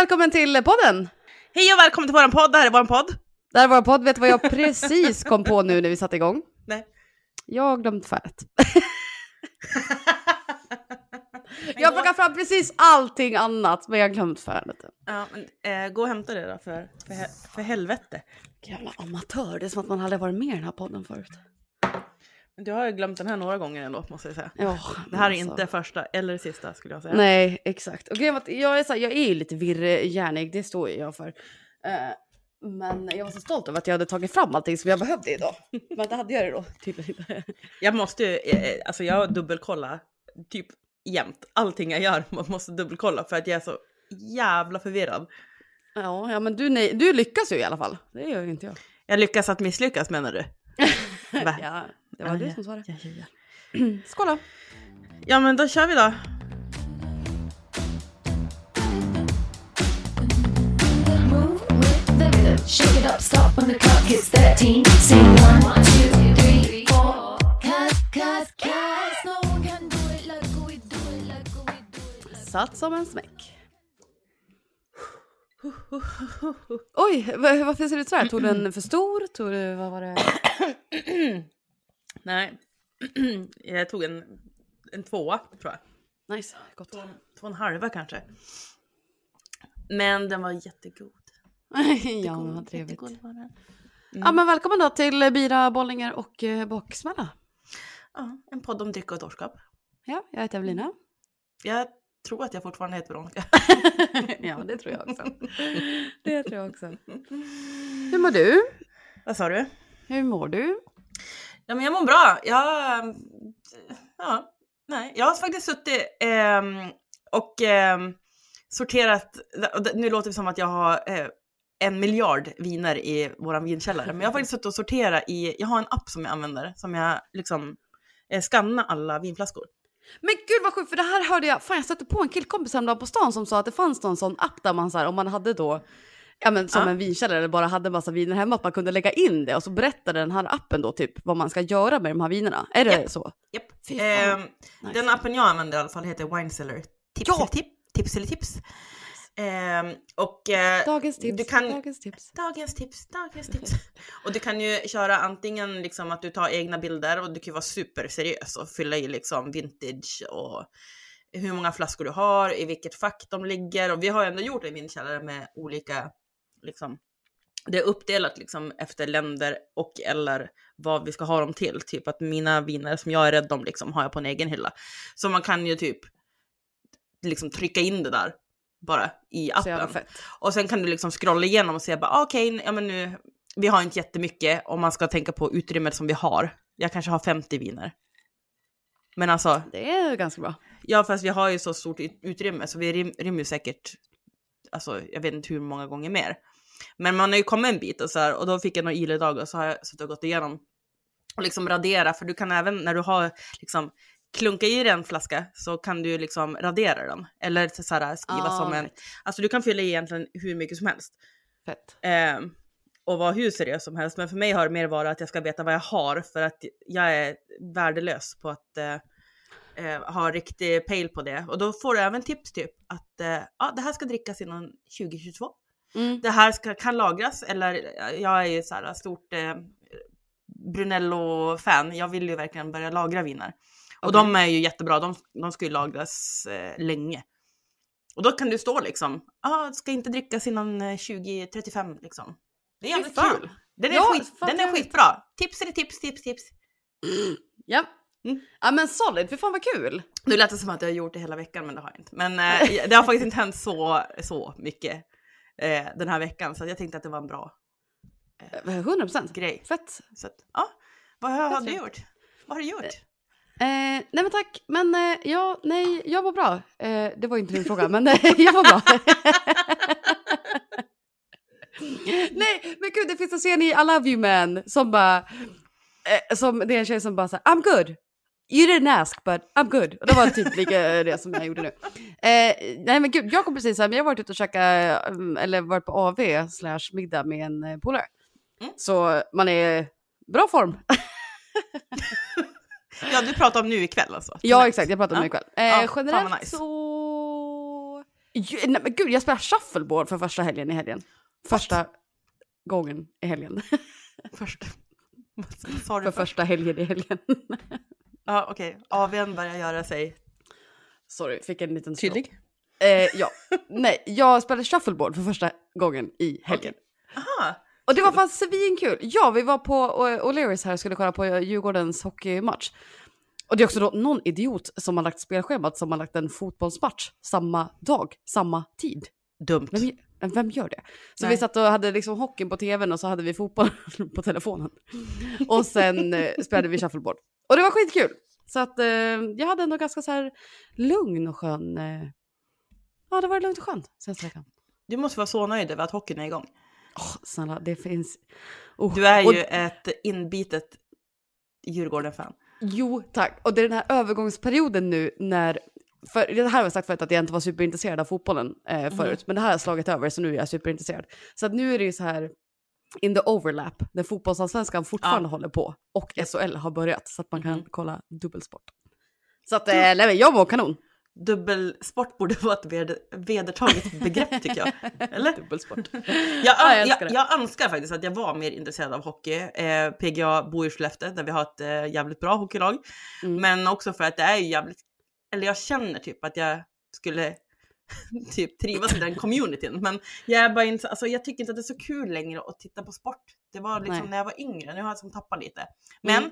välkommen till podden! Hej och välkommen till våran podd, det här är våran podd. Det här är vår podd, vet du vad jag precis kom på nu när vi satte igång? Nej. Jag har glömt färdet. Jag plockar fram precis allting annat, men jag har glömt färdet. Ja, men, eh, gå och hämta det då för, för, för helvete. Jävla amatör, det är som att man aldrig varit med i den här podden förut. Du har ju glömt den här några gånger ändå måste jag säga. Ja, Det här är alltså. inte första eller sista skulle jag säga. Nej, exakt. Och grejen att jag är, så här, jag är ju lite virrhjärnig, det står ju jag för. Eh, men jag var så stolt över att jag hade tagit fram allting som jag behövde idag. Men det hade jag det då tydligen inte. Jag måste ju, eh, alltså jag dubbelkolla typ jämt. Allting jag gör man måste dubbelkolla för att jag är så jävla förvirrad. Ja, ja men du, nej, du lyckas ju i alla fall. Det gör ju inte jag. Jag lyckas att misslyckas menar du? Ja, det var Ja, du som det. Ja, ja, ja. Skål då! ja men då kör vi då. Move with the rhythm. Shake it up, stop when the clock hits 13. Sing one, two, three, four. Cause, cause, cause no one can do it like we do it, like we do it. Satt som en smäck. Oj, va- varför ser det ut så här? Tog den för stor? Tog du, vad var det? Nej, jag tog en, en tvåa tror jag. Nice, gott. Två, två och en halva kanske. Men den var jättegod. ja, men vad trevligt. Jättegod den. Ja, men välkommen då till Bira, Bollinger och eh, Baksmälla. Ja, en podd om dryck och dårskap. Ja, jag heter Evelina. Jag tror att jag fortfarande heter Veronica. ja, det tror jag också. Det tror jag också. Hur mår du? Vad sa du? Hur mår du? Ja men jag mår bra. Jag, ja, nej. jag har faktiskt suttit eh, och eh, sorterat, nu låter det som att jag har eh, en miljard viner i vår vinkällare, men jag har faktiskt suttit och sorterat i, jag har en app som jag använder som jag liksom eh, skannar alla vinflaskor. Men gud vad sjukt, för det här hörde jag, fan jag stötte på en killkompis häromdagen på stan som sa att det fanns någon sån app där man så här, om man hade då, ja men som Ja. en vinkällare eller bara hade en massa viner hemma, att man kunde lägga in det och så berättade den här appen då typ vad man ska göra med de här vinerna. Är det Japp. så? Japp. Fan. Ehm, Nice. Den appen jag använder i alla fall heter Wineseller. Tips Ja! tips? Tips eller tips? Ehm, och eh, Dagens tips, du kan- dagens tips. Dagens tips, dagens tips. Och du kan ju köra antingen liksom att du tar egna bilder och du kan vara superseriös och fylla i liksom vintage och hur många flaskor du har, i vilket fack de ligger. Och vi har ändå gjort en vinkällare med olika, liksom, det är uppdelat liksom efter länder och eller vad vi ska ha dem till. Typ att mina viner som jag är rädd om liksom har jag på en egen hylla. Så man kan ju typ liksom trycka in det där bara i appen. fett. Och sen kan du liksom scrolla igenom och se bara ah, okej, ja men nu, vi har inte jättemycket om man ska tänka på utrymmet som vi har. Jag kanske har 50 viner. Men alltså, Det är ganska bra. ja fast vi har ju så stort ut- utrymme så vi rym, rymmer ju säkert, alltså jag vet inte hur många gånger mer. Men man har ju kommit en bit och så här, och då fick jag några iledag och så har jag suttit och gått igenom och liksom radera, för du kan även när du har liksom klunka i dig en flaska så kan du liksom radera den. Eller så här, skriva Ah, som en, right. alltså du kan fylla i egentligen hur mycket som helst. Fett. Eh, och vara hur seriös som helst. Men för mig har det mer varit att jag ska veta vad jag har för att jag är värdelös på att eh, eh, ha riktig pejl på det. Och då får du även tips typ att eh, ja, det här ska drickas innan 2022. Mm. Det här ska, kan lagras eller eh, jag är ju så här stort eh, Brunello-fan. Jag vill ju verkligen börja lagra viner. Och de är ju jättebra. De, de ska ju lagras eh, länge. Och då kan du stå liksom, ah, ska inte drickas innan eh, 2035 liksom. Det är jävligt kul. Den är, Ja, skit, den är skitbra. Tips eller tips, tips, tips. Ja. Mm. Ja men solid, för fan vad kul. Nu lät det som att jag har gjort det hela veckan, men det har jag inte. Men eh, det har faktiskt inte hänt så, så mycket eh, den här veckan, så jag tänkte att det var en bra 100 procent. grej. Fett. Så att, ja, vad har du trevligt. gjort? Vad har du gjort? Eh, nej men tack, men eh, ja, nej, jag var bra. Eh, det var inte din fråga, men eh, jag var bra. nej, men gud, det finns en scen i I Love You Man som bara, eh, som det är en tjej som bara säger I'm good. You didn't ask but I'm good. Och det var typ lika det som jag gjorde nu. Eh, nej men gud, jag kom precis men jag har varit ute och käkat, mm, eller varit på AV slash middag med en eh, polare. Mm. Så man är bra form. Ja, du pratar om nu ikväll alltså? Ja exakt, jag pratar om Ja. det ikväll. Eh, Ja, generellt nice. så... Nej men gud, jag spelar shuffleboard för första helgen i helgen. Första gången i helgen. Först. Vad sa du för först? första helgen i helgen. Ja, okej. AWn börjar göra sig Sorry, fick en liten tydlig. Eh, ja, nej, jag spelade shuffleboard för första gången i helgen. Aha. Och det var fan svinkul. Ja, vi var på O- O'Learys här och skulle kolla på Djurgårdens hockeymatch. Och det är också då någon idiot som har lagt spelschemat som har lagt en fotbollsmatch samma dag, samma tid. Dumt. Vem, vem gör det? Så Nej. vi satt och hade liksom hockeyn på tvn och så hade vi fotboll på telefonen. Och sen eh, spelade vi shuffleboard. Och det var skitkul. Så att eh, jag hade ändå ganska så här lugn och skön... Eh, ja, det var lugnt och skönt senaste veckan. Du måste vara så nöjd över att hockeyn är igång. Åh, snälla, det finns... Oh, Du är och- ju ett inbitet Djurgården-fan. Jo, tack. Och det är den här övergångsperioden nu när... För det här har jag sagt förut att jag inte var superintresserad av fotbollen eh, förut, men det här har slagit över så nu är jag superintresserad. Så att nu är det ju så här in the overlap, när fotbollsallsvenskan fortfarande Ja. håller på och SHL har börjat så att man kan Mhm. kolla dubbelsport. Så att, eh, nej, jag mår kanon. Dubbelsport borde vara ett ved- vedertaget begrepp tycker jag. Eller? Dubbelsport. Jag, Ja, jag jag, jag, önskar faktiskt att jag var mer intresserad av hockey. Eh, PGA bor i Skellefteå där vi har ett eh, jävligt bra hockeylag. Mm. Men också för att det är ju jävligt, eller jag känner typ att jag skulle typ trivas i den communityn. Men jag är bara inte, alltså jag tycker inte att det är så kul längre att titta på sport. Det var liksom Nej. när jag var yngre, nu har jag som tappat lite. Men Mm.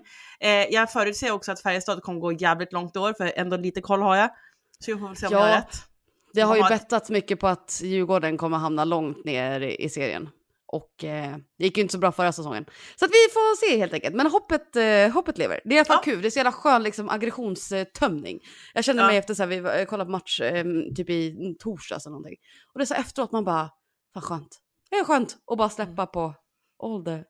eh, jag förutser också att Färjestad kommer gå jävligt långt i år, för ändå lite koll har jag. Så vi får väl se om Ja. jag har rätt. Det har ju har bettats mycket på att Djurgården kommer hamna långt ner i serien. Och eh, det gick ju inte så bra förra säsongen. Så att vi får se helt enkelt. Men hoppet, eh, hoppet lever. Det är i alla fall Ja. kul. Det är så jävla skön liksom, aggressionstömning. Jag kände Ja. mig efter så här, vi eh, kollade på match eh, typ i torsdags eller någonting. Och det är så efteråt man bara, vad skönt. Det är skönt att bara släppa på all the,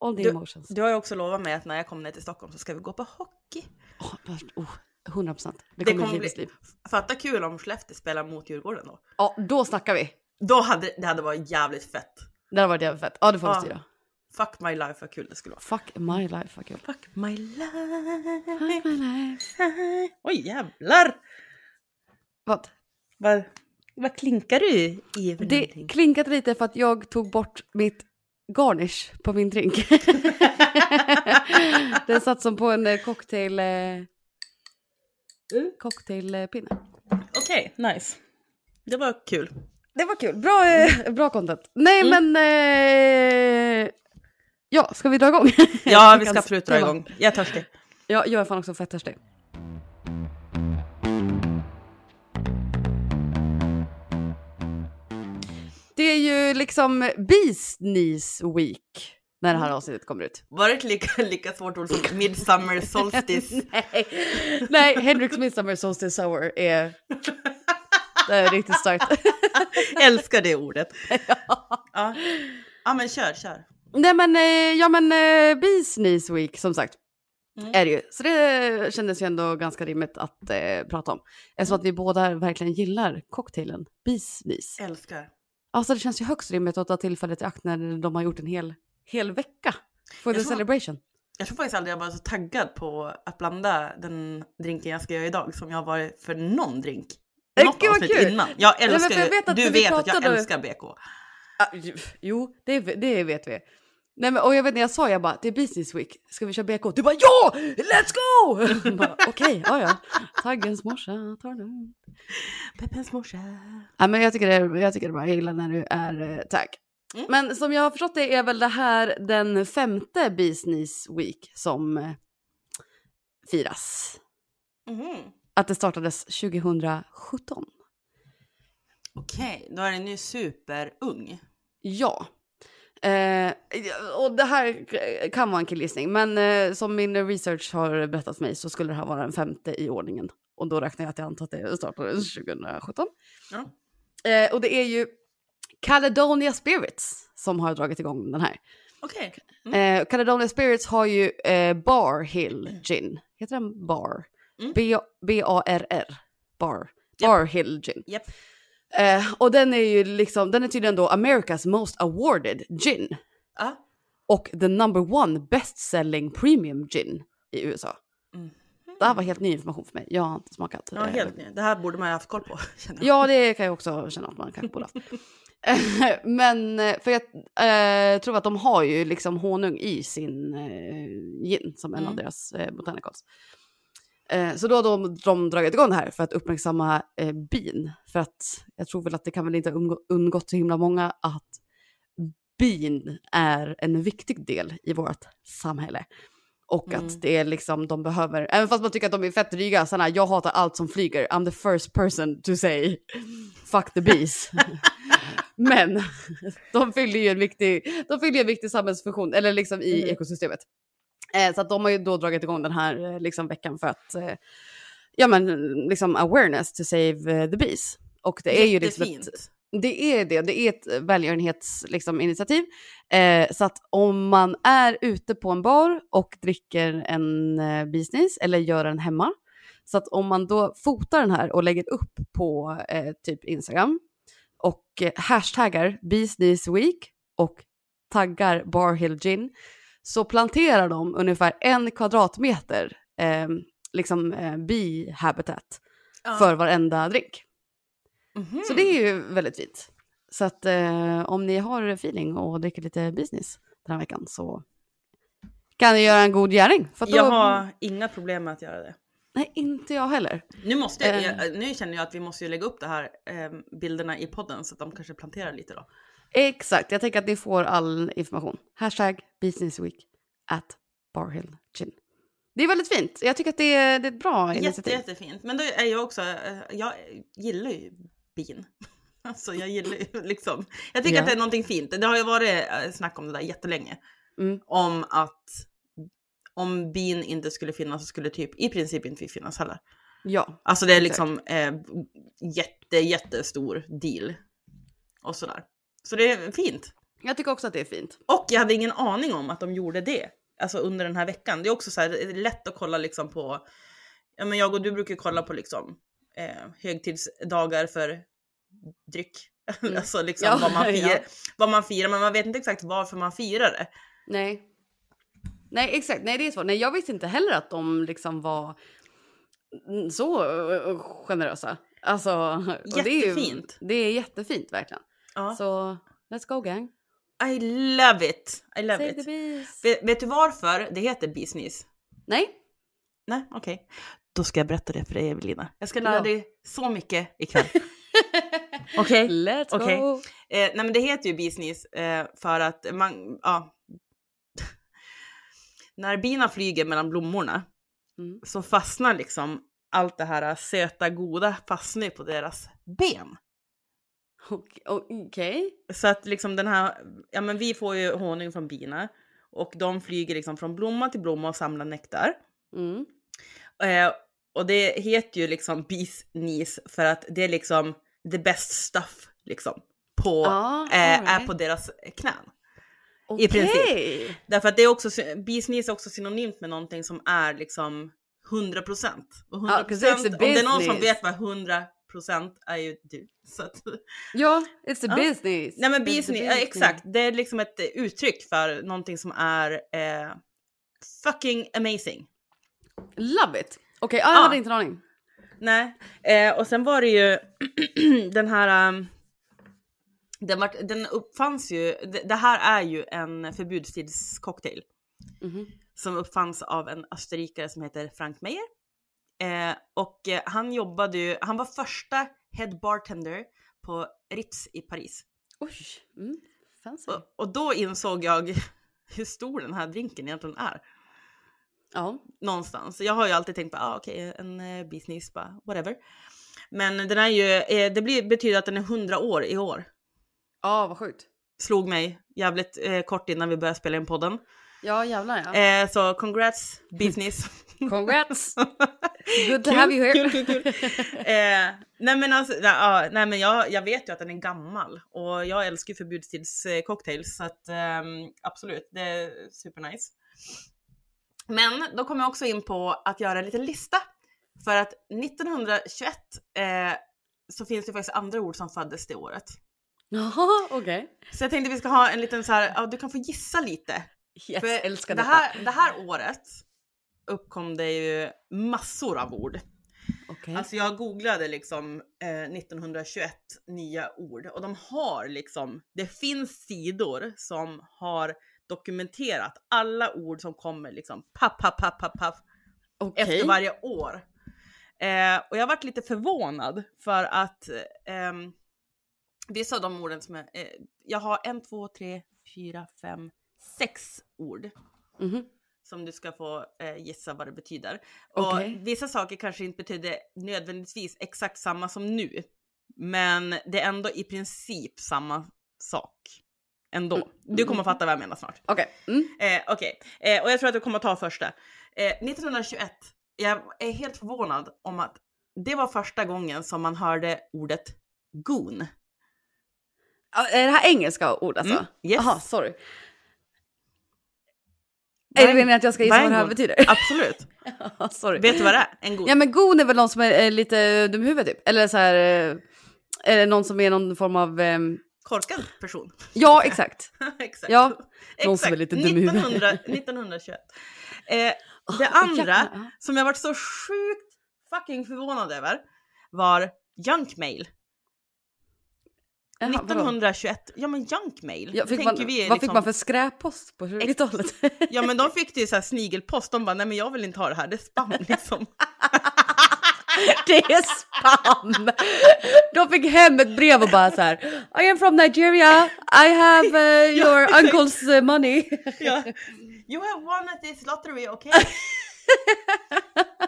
all the Du- emotions. Du har ju också lovat mig att när jag kommer ner till Stockholm så ska vi gå på hockey. Åh, oh, 100 procent. Det Det kommer kommer bli livets bli- liv. Fatta kul om Skellefteå spelar mot Djurgården då. Ja, då snackar vi. Då hade det hade varit jävligt fett. Det hade varit jävligt fett. Ja, det får vi Ja. styra. Fuck my life vad kul det skulle vara. Fuck my life, vad kul. Fuck my life. Fuck my life. Oj jävlar! Vad? Vad, vad klinkar du i Det någonting? klinkade lite för att jag tog bort mitt garnish på min drink. Den satt som på en eh, cocktail... Eh, cocktailpinne. Okej, nice. Det var kul. Det var kul. Bra, eh, bra content. Nej men... Eh, ja, ska vi dra igång? Ja, vi ska absolut dra igång. Jag är törstig. Ja, jag är fan också fett törstig. Det är ju liksom Beast Knees Week när det här avsnittet kommer ut. Var det ett lika, lika svårt ord som Midsummer Solstice? Nej, Nej Hendrix Midsummer Solstice Sour är... Det är riktigt starkt. Älskar det ordet. Ja. ja, men kör, kör. Nej men, eh, ja men eh, Knees Week som sagt. Mm. Är det ju. Så det kändes ju ändå ganska rimligt att eh, prata om. Eftersom att vi båda verkligen gillar cocktailen Knees. Älskar. Alltså det känns ju högst rimligt att ta tillfället i akt när de har gjort en hel, hel vecka. For the tror- celebration. Jag tror faktiskt aldrig jag var så taggad på att blanda den drinken jag ska göra idag som jag har varit för någon drink. Något gud, avsnitt kul. innan. Jag älskar för jag vet att du vet att jag älskar BK. Ah, jo, det, det vet vi. Nej, men, och jag vet när jag sa jag bara det är business week, ska vi köra BK? Du bara ja, let's go! Okej, ja ja. Taggens morsa tar du. Peppens morsa. Ja, men jag tycker det, jag tycker det är bra, jag gillar när du är eh, tagg. Mm. Men som jag har förstått det är väl det här den femte business week som eh, firas. Mhm. Att det startades 2017. Okej, då är den ju superung. Ja. Eh, och det här kan vara en killgissning, men eh, som min research har berättat för mig så skulle det här vara den femte i ordningen. Och då räknar jag att jag antar att det startades 2017. Ja. Eh, och det är ju Caledonia Spirits som har dragit igång den här. Okej. Eh, Caledonia Spirits har ju eh, Bar Hill Gin. Heter den Bar? Mm. B-A-R-R. Bar. Bar Hill Gin. Japp. Eh, och den är ju liksom, den är tydligen då America's most awarded gin. Ja. Och the number one best selling premium gin i USA. Mhm. det här var helt ny information för mig. Jag har inte smakat. Ja, eh, helt ny. Det här borde man ju haft koll på. Ja, det kan jag också känna att man kanske borde haft. Men eh, för jag eh, tror att de har ju liksom honung i sin eh, gin som en av Mm. deras eh, botanicals. Eh, så då har de, de dragit igång det här för att uppmärksamma eh, bin. För att jag tror väl att det kan väl inte ha undgå- undgått så himla många att bin är en viktig del i vårt samhälle. Och Mm. att det är liksom, de behöver, även fast man tycker att de är fett dryga, sådana här, jag hatar allt som flyger, I'm the first person to say fuck the bees. Men de fyller ju en viktig, de fyller en viktig samhällsfunktion, eller liksom i Mm. ekosystemet. Eh, så att de har ju då dragit igång den här eh, liksom, veckan för att, eh, ja men liksom awareness to save eh, the bees. Och det är ju liksom ett, det är det, det är ett välgörenhetsinitiativ. Liksom, initiativ. eh, så att om man är ute på en bar och dricker en eh, business eller gör den hemma. Så att om man då fotar den här och lägger upp på eh, typ Instagram och eh, hashtaggar business week och taggar Barhill Gin så planterar de ungefär en kvadratmeter eh, liksom eh, bee habitat Ja. för varenda drink. Mhm. Så det är ju väldigt fint. Så att eh, om ni har feeling och dricker lite business den här veckan så kan ni göra en god gärning. För då, Jag har inga problem med att göra det. Nej, inte jag heller. Nu, måste jag, Eh. jag, nu känner jag att vi måste lägga upp det här eh, bilderna i podden så att de kanske planterar lite då. Exakt, jag tänker att ni får all information. Hashtag business week at Barhill Gin. Det är väldigt fint. Jag tycker att det är, det är ett bra Jätte, initiativ. jättefint. Men då är jag också, eh, jag gillar ju bin. Alltså jag gillar ju liksom, jag tycker Ja. att det är någonting fint. Det har ju varit eh, snack om det där jättelänge. Mm. Om att om bin inte skulle finnas så skulle typ i princip inte vi finnas heller. Ja, Alltså det är liksom eh, jätte, jättestor deal. Och sådär. Så det är fint. jag tycker också att det är fint. Och jag hade ingen aning om att de gjorde det. Alltså under den här veckan. Det är också så här, det är lätt att kolla liksom på, ja men jag och du brukar kolla på liksom eh, högtidsdagar för dryck. Mm. alltså liksom Ja, vad, man firar, ja. vad man firar, men man vet inte exakt varför man firar det. Nej. Nej, exakt. Nej, det är svårt. Nej, jag visste inte heller att de liksom var så eh, generösa. Alltså, och det är ju, Jättefint. det är jättefint verkligen. Ja. Så let's go gang. I love it! I love Save the it. bees. Vet, vet du varför det heter business? Nej, Nej, okej. Då ska jag berätta det för dig Evelina. Jag ska lära Ja. dig så mycket ikväll. Okej? let's Okej. go. Eh, nej men det heter ju business eh, för att man, ja. När bina flyger mellan blommorna Mm. så fastnar liksom allt det här söta goda fastnar på deras ben. Okej. okej. Så att liksom den här, ja men vi får ju honung från bina och de flyger liksom från blomma till blomma och samlar nektar. Mm. Eh, och det heter ju liksom bees knees för att det är liksom the best stuff liksom på, Ja, eh, är på deras knän. Okej. I princip. Därför att det är också, bees knees är också synonymt med någonting som är liksom 100%. Och 100% Ja, 'cause it's a om det är någon som vet vad 100% är ju du. Så att, Ja, it's a Ja. business. nej men a knees, ja, exakt. Det är liksom ett uttryck för någonting som är eh, fucking amazing. Love it. Okej, ja, jag Ja. hade inte en aning. Nej, eh, och sen var det ju den här... Um, den, var, den uppfanns ju, det, det här är ju en förbudstidscocktail Mhm. som uppfanns av en österrikare som heter Frank Meyer. Eh, och eh, han jobbade ju, han var första head bartender på Ritz i Paris. Oj, mm. Och, och då insåg jag hur stor den här drinken egentligen är. Ja. någonstans. Jag har ju alltid tänkt på, ah, okej, en eh, business, bara whatever. Men den är ju, eh, det blir, betyder att den är 100 år i år. Ja, vad sjukt. Slog mig jävligt eh, kort innan vi började spela in podden. Ja, jävlar ja. Eh, så congrats business. Congrats! Good to have you here. Kul, kul, kul. eh, nej men alltså, ja, nej men jag, jag vet ju att den är gammal och jag älskar ju förbudstidscocktails så att ehm, absolut, det är supernice. Men då kom jag också in på att göra en liten lista. För att 1921 eh, så finns det faktiskt andra ord som föddes det året. Jaha, okej. Så jag tänkte vi ska ha en liten så här, ja du kan få gissa lite. Yes, För älskar det detta. här, det här året uppkom det ju massor av ord. Okej. Alltså jag googlade liksom eh, 1921 nya ord och de har liksom, det finns sidor som har dokumenterat alla ord som kommer liksom papp, papp, papp, papp, papp Okej. efter varje år. Eh, och jag varit lite förvånad för att ehm, vissa av de orden som är, eh, jag har en, två, tre, fyra, fem, sex ord Mhm. Som du ska få eh, gissa vad det betyder. Okej. Och vissa saker kanske inte betyder nödvändigtvis exakt samma som nu, men det är ändå i princip samma sak. Ändå. Mm. Du kommer fatta vad jag menar snart. Okej. Mm. Eh, Okej, eh, och jag tror att du kommer ta första. Eh, 1921, jag är helt förvånad om att det var första gången som man hörde ordet goon. Är det här engelska ord alltså? Mm, yes. Jaha, sorry. Är det meningen att jag ska gissa vad det här betyder? Absolut. Ja, sorry. Vet du vad det är? En goon? Ja men gon är väl någon som är, är lite dum i huvudet typ? Eller så här, eh, är det någon som är någon form av... ehm, Korkad person. ja exakt. Exakt. Ja, någon som Exakt. är lite dum i huvudet. 1900, 1921. Eh, det Åh, andra jävlar, ja. som jag varit så sjukt fucking förvånad över var junkmail. Jaha, vadå? 1921. Ja men junkmail. Ja, fick man, vi vad fick liksom- man för skräppost på 20-talet? Ja men de fick ju så här snigelpost. De bara nej men jag vill inte ha det här, det är spam liksom. det är spam! De fick hem ett brev och bara så här. I am from Nigeria, I have uh, Ja, your exakt. uncle's uh, money. ja. You have won at this lottery, okay?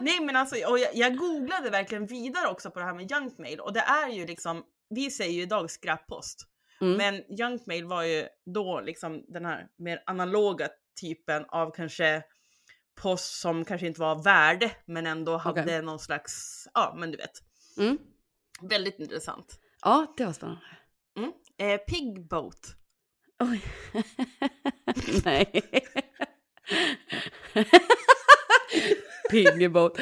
Nej men alltså, och jag, jag googlade verkligen vidare också på det här med junkmail och det är ju liksom, vi säger ju idag skräppost. Mm. Men junkmail var ju då liksom den här mer analoga typen av kanske post som kanske inte var värde men ändå hade Okej. någon slags, ja men du vet. Mm. Väldigt intressant. Ja, det var spännande. Mm. Eh, pigboat. Oj. Nej. Piggyboat.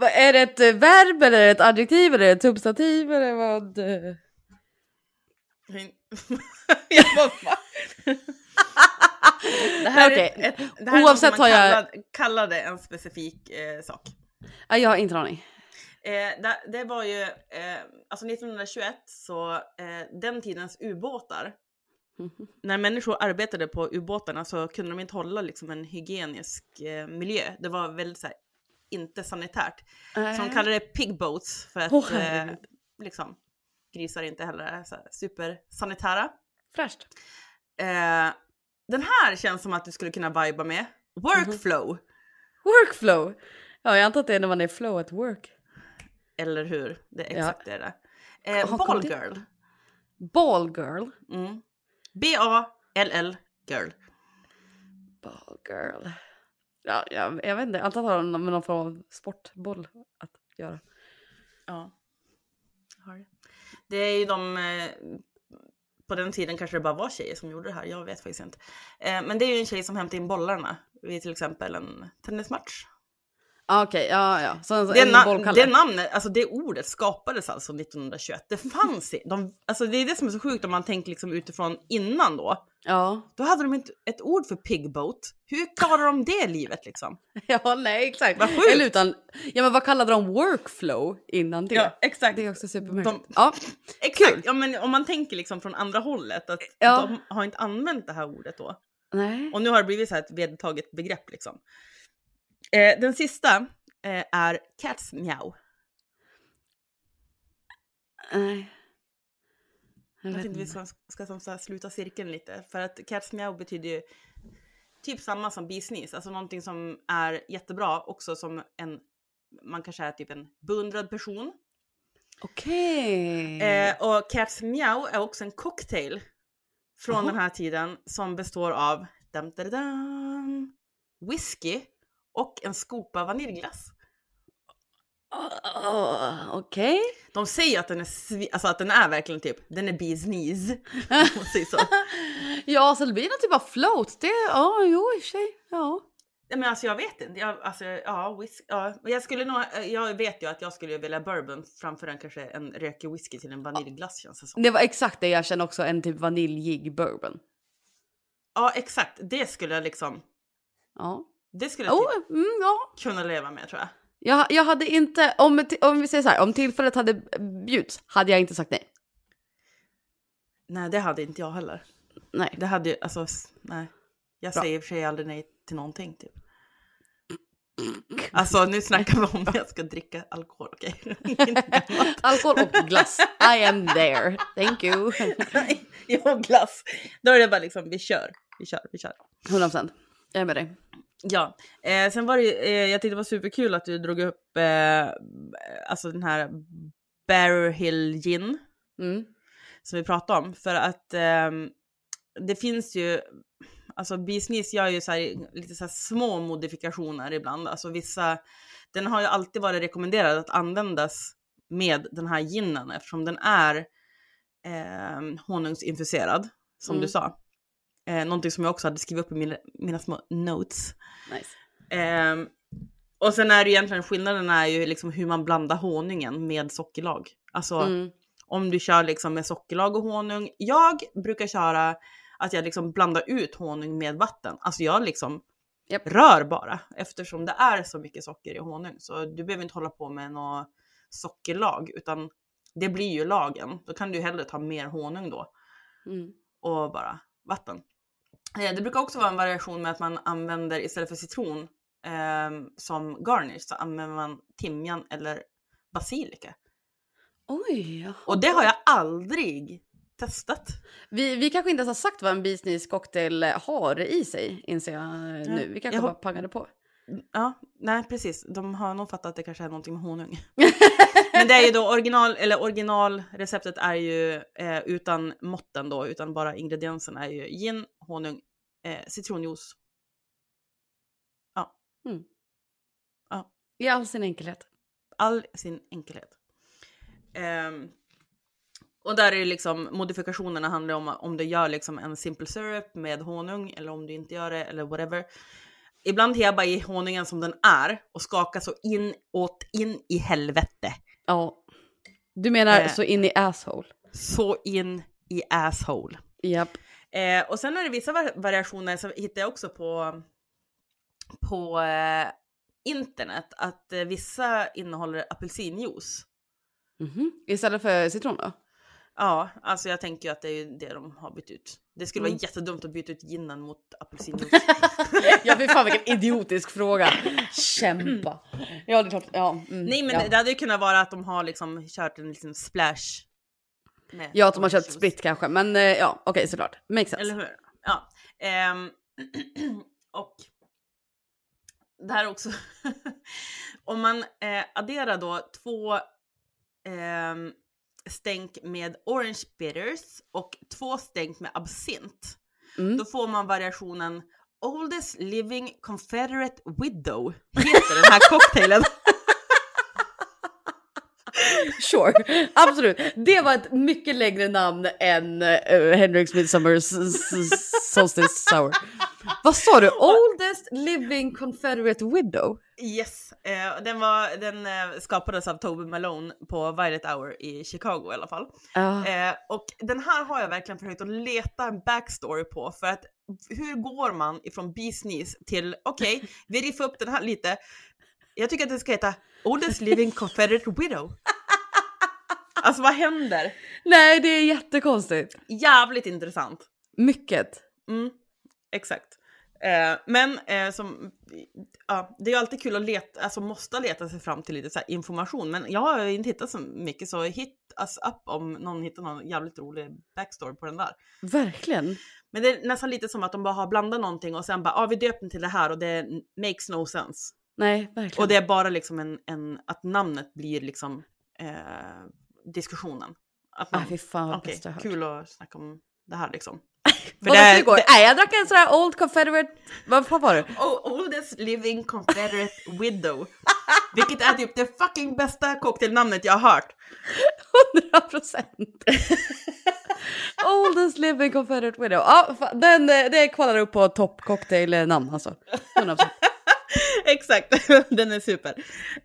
Är det ett eh, verb eller ett adjektiv eller ett substantiv eller vad? jag bara, va? Det här Okej. är, ett, det här är Oavsett något man har jag- kallade, en specifik eh, sak. Ja, jag har inte en aning. Eh, det, det var ju, eh, alltså 1921 så eh, den tidens ubåtar, när människor arbetade på ubåtarna så kunde de inte hålla liksom en hygienisk eh, miljö. Det var väldigt så här, inte sanitärt. Så de kallade det pigboats för att Äh. Åh, eh, liksom, grisar inte heller är så supersanitära. Fräscht. Eh, den här känns som att du skulle kunna viba med. Workflow, Workflow. Ja, jag antar att det är när man är flow at work. eller hur? Det är Ja. exakt det det är. Eh, Ballgirl. Ball girl. Mm. B-A-L-L girl. Ball girl. Ja, jag, jag vet inte, antar att det har med någon form av sportboll att göra. Ja. Har det. det är ju de, eh, på den tiden kanske det bara var tjejer som gjorde det här, jag vet faktiskt inte. Eh, men det är ju en tjej som hämtar in bollarna vid till exempel en tennismatch. Ah, Okej, ja, ja. Så en, Det, na- det namnet, alltså det ordet skapades alltså 1921. Det fanns i, de, alltså det är det som är så sjukt om man tänker liksom utifrån innan då. Ja. Då hade de inte ett ord för pigboat. Hur klarar de det livet liksom? ja, nej exakt. Vad sjukt. Eller utan, ja men vad kallade de workflow innan det? Ja, exakt. Det är också supermärkligt. De- Ja, Exakt, Kul. ja, men om man tänker liksom från andra hållet att Ja. de har inte använt det här ordet då. nej. Och nu har det blivit så här ett vedertaget begrepp liksom. Eh, den sista eh, är cats meow. nej. Jag Jag tänkte vi ska, ska som så sluta cirkeln lite. För att cats meow betyder ju typ samma som bisnis. Alltså någonting som är jättebra också som en, man kanske är typ en beundrad person. Okej. Eh, och cats meow är också en cocktail från Jaha. den här tiden som består av dam, dam, dam, whisky och en skopa vaniljglass. Oh, Okej. De säger att den är, alltså att den är verkligen typ, den är bees knees. så. Ja, så det blir någon typ av float. Det, ja, jo i och för sig. Ja. Nej, men alltså jag vet inte. Jag, alltså, ja, whis- ja. Jag, skulle nog, jag vet ju att jag skulle vilja bourbon framför en kanske en rökig whisky till en vaniljglass känns det som. Det var exakt det jag kände också, en typ vaniljig bourbon. Ja exakt, det skulle jag liksom. Ja. Det skulle jag Oh, typ mm, ja. kunna leva med tror jag. Jag, jag hade inte, om, om vi säger så här, om tillfället hade bjuds hade jag inte sagt nej. Nej, det hade inte jag heller. Nej. Det hade ju, alltså, nej. Jag Bra. säger i och för sig aldrig nej till någonting typ. Alltså nu snackar vi om jag ska dricka alkohol, okej? Annat. Alkohol och glass. I am there. Thank you. Jag har glass. Då är det bara liksom, vi kör, vi kör, vi kör. 100%. Jag är med dig. Ja, eh, sen var det ju, eh, jag tyckte det var superkul att du drog upp eh, alltså den här Barrow Hill Gin Mm. som vi pratade om. För att ehm, det finns ju, alltså business gör ju så här, lite så små modifikationer ibland. Alltså vissa, den har ju alltid varit rekommenderad att användas med den här ginen eftersom den är eh, honungsinfuserad, som Mm. du sa. Eh, någonting som jag också hade skrivit upp i mina, mina små notes. Nice. Ehm, och sen är det ju egentligen skillnaden är ju liksom hur man blandar honungen med sockerlag. Alltså Mm. om du kör liksom med sockerlag och honung. Jag brukar köra att jag liksom blandar ut honung med vatten. Alltså jag liksom Japp. rör bara eftersom det är så mycket socker i honung. Så du behöver inte hålla på med något sockerlag utan det blir ju lagen. Då kan du hellre ta mer honung då Mm. och bara vatten. Eh, Det brukar också vara en variation med att man använder istället för citron ehm, som garnish så använder man timjan eller basilika. Oj, jaha. Och det har jag aldrig testat. Vi, vi kanske inte ens har sagt vad en business cocktail har i sig, inser jag nu. Vi kanske jag bara pangade på. Ja, nej precis. De har nog fattat att det kanske är någonting med honung. Men det är ju då original, eller originalreceptet är ju eh, utan måtten då, utan bara ingredienserna är ju gin, honung, eh, citronjuice. I all sin enkelhet. all sin enkelhet. Ehm, och där är det liksom modifikationerna handlar om om du gör liksom en simple syrup med honung eller om du inte gör det eller whatever. Ibland har jag bara i honungen som den är och skakar så in åt in i helvete. Ja. Du menar Eh. så in i asshole? Så in i asshole. Japp. Eh, och sen är det vissa var- variationer som hittar jag också på, på eh, internet att eh, vissa innehåller apelsinjuice. Mhm. Istället för citron då? Ja, alltså jag tänker ju att det är det de har bytt ut. Det skulle Mm. vara jättedumt att byta ut ginen mot apelsinjuice. ja, fy fan vilken idiotisk fråga. Kämpa. Ja, det är klart. Ja, mm, Nej men ja. det hade ju kunnat vara att de har liksom kört en liten splash. Ja, att de har köpt juice. sprit kanske, men eh, ja, okej såklart. Makes sense. Eller hur? Ja. Ehm, och det här också. Om man eh, adderar då två ehm, stänk med orange bitters och två stänk med absint. Mm. Då får man variationen Oldest Living Confederate Widow heter den här cocktailen. Sure, absolut. Det var ett mycket längre namn än uh, Henriks Midsummer Solstice Sour. Vad sa du? Oldest living Confederate Widow? Yes, eh, den, var, den eh, skapades av Toby Malone på Violet Hour i Chicago i alla fall. Ja. Eh, och den här har jag verkligen försökt att leta en backstory på för att hur går man ifrån business till okej, vi riffar upp den här lite. Jag tycker att det ska heta Oldest Living Confederate Widow. Alltså vad händer? Nej, det är jättekonstigt. Jävligt intressant. Mycket. Mm, exakt. Eh, men eh, som, ja, det är ju alltid kul att leta, alltså måste leta sig fram till lite så information. Men jag har inte hittat så mycket så hit us up om någon hittar någon jävligt rolig backstory på den där. Verkligen. Men det är nästan lite som att de bara har blandat någonting och sen bara, ja ah, vi döper den till det här och det makes no sense. Nej, verkligen. Och det är bara liksom en, en att namnet blir liksom eh, diskussionen. Att Ah, man, fy fan vad bäst jag hört. kul att snacka om det här liksom. För det- igår? det- Nej, jag drack en sån här Old Confederate... Vad fan var det? Oh, oldest living confederate widow. Vilket är typ det fucking bästa cocktailnamnet jag har hört. 100 procent. Oldest living Confederate Widow. Ja, den, eh, det kvalar upp på topp cocktailnamn alltså. 100%. Exakt, den är super.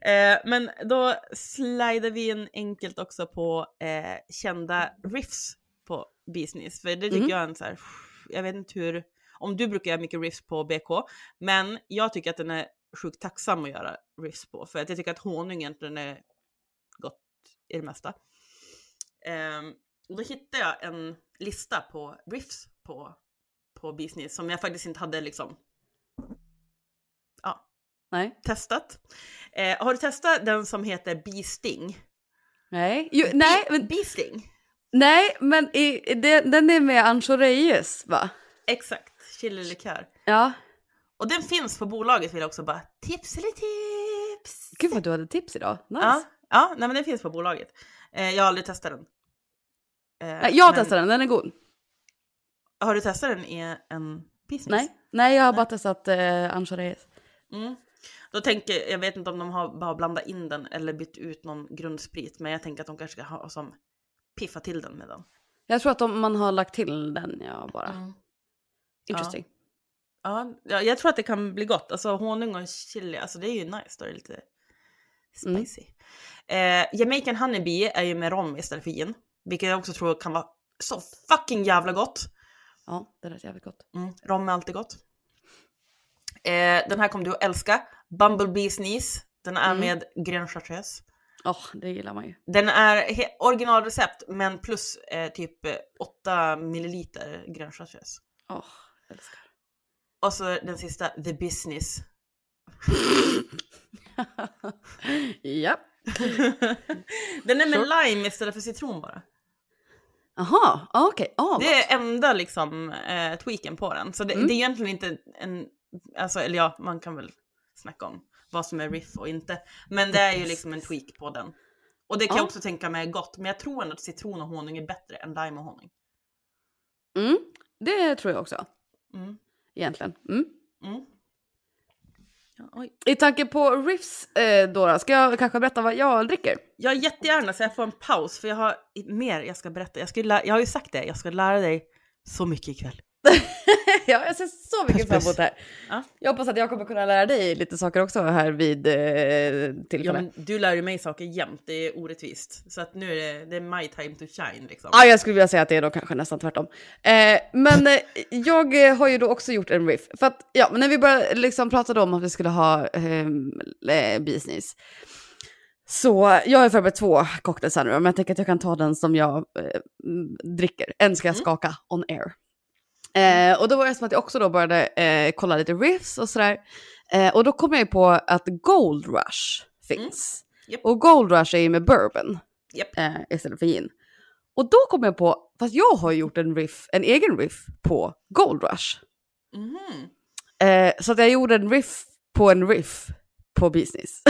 Eh, men då slidar vi in enkelt också på eh, kända riffs på business. För det tycker Mhm. jag är en så här, jag vet inte hur, om du brukar göra mycket riffs på BK, men jag tycker att den är sjukt tacksam att göra riffs på, för att jag tycker att honung egentligen är gott i det mesta. Ehm, och då hittade jag en lista på riffs på, på business som jag faktiskt inte hade liksom Nej. testat. Eh, har du testat den som heter Bee Sting? Nej. Jo, nej, men, Bee Sting? nej, men i, det, den är med Ancho Reyes va? Exakt, chililikör. Ja. Och den finns på bolaget vill jag också bara tips eller tips. Gud vad du hade tips idag. Nice. Ja, ja nej, men den finns på bolaget. Eh, jag har aldrig testat den. Eh, Nej, jag men- testade den, den är god. Har du testat den i en business? Nej, nej jag har bara testat eh, Ancho Reyes. Mm. Då tänker jag vet inte om de har bara blandat in den eller bytt ut någon grundsprit, men jag tänker att de kanske ska ha som piffa till den med den. Jag tror att de, man har lagt till den, ja bara. Mm. Interesting. Ja, ja, jag tror att det kan bli gott. Alltså honung och chili, alltså det är ju nice. Då är det lite Mm. spicy. Eh, Jamaican Honeybee är ju med rom istället för gin. Vilket jag också tror kan vara så fucking jävla gott. Ja, det lät jävligt gott. Mm, rom är alltid gott. Eh, den här kommer du att älska. Bumblebee Sneeze. Den är Mm. med grön chartreuse. Åh, det gillar man ju. Den är originalrecept men plus eh, typ eh, 8 milliliter grön chartreuse. Åh, älskar. Och så den sista, The Business. ja. den är med Sure. lime istället för citron bara. Jaha, ah, okej. Ah, Det är enda liksom eh, tweaken på den. Så det, Mm. det är egentligen inte en, alltså eller ja, man kan väl snacka om vad som är riff och inte. Men det är ju liksom en tweak på den. Och det kan Ja. jag också tänka mig är gott, men jag tror ändå att citron och honung är bättre än lime och honung. Mm, det tror jag också. Mm. Egentligen. Mm. Mm. Ja. I tanke på riffs eh, Dora, ska jag kanske berätta vad jag dricker? Jag jättegärna så jag får en paus för jag har mer jag ska berätta. Jag, ska lä- jag har ju sagt det, jag ska lära dig så mycket ikväll. ja, jag ser så mycket fram emot det här. Ja. Jag hoppas att jag kommer kunna lära dig lite saker också här vid eh, Ja, tillfälle. men du lär ju mig saker jämt, det är orättvist. Så att nu är det, det är my time to shine liksom. Ja, jag skulle vilja säga att det är då kanske nästan tvärtom. Eh, men eh, jag eh, har ju då också gjort en riff. För att, ja, när vi började liksom pratade om att vi skulle ha eh, business. Så jag har förberett två cocktails här nu, men jag tänker att jag kan ta den som jag eh, dricker. En ska jag Mm. skaka on air. Eh, och då var det som att jag också då började eh, kolla lite riffs och sådär. Eh, och då kom jag ju på att Gold Rush finns. Japp. Och Gold Rush är ju med bourbon Japp. eh, istället för gin. Och då kom jag på, fast jag har gjort en riff, en egen riff på Gold Rush. Eh, så att jag gjorde en riff på en riff på business.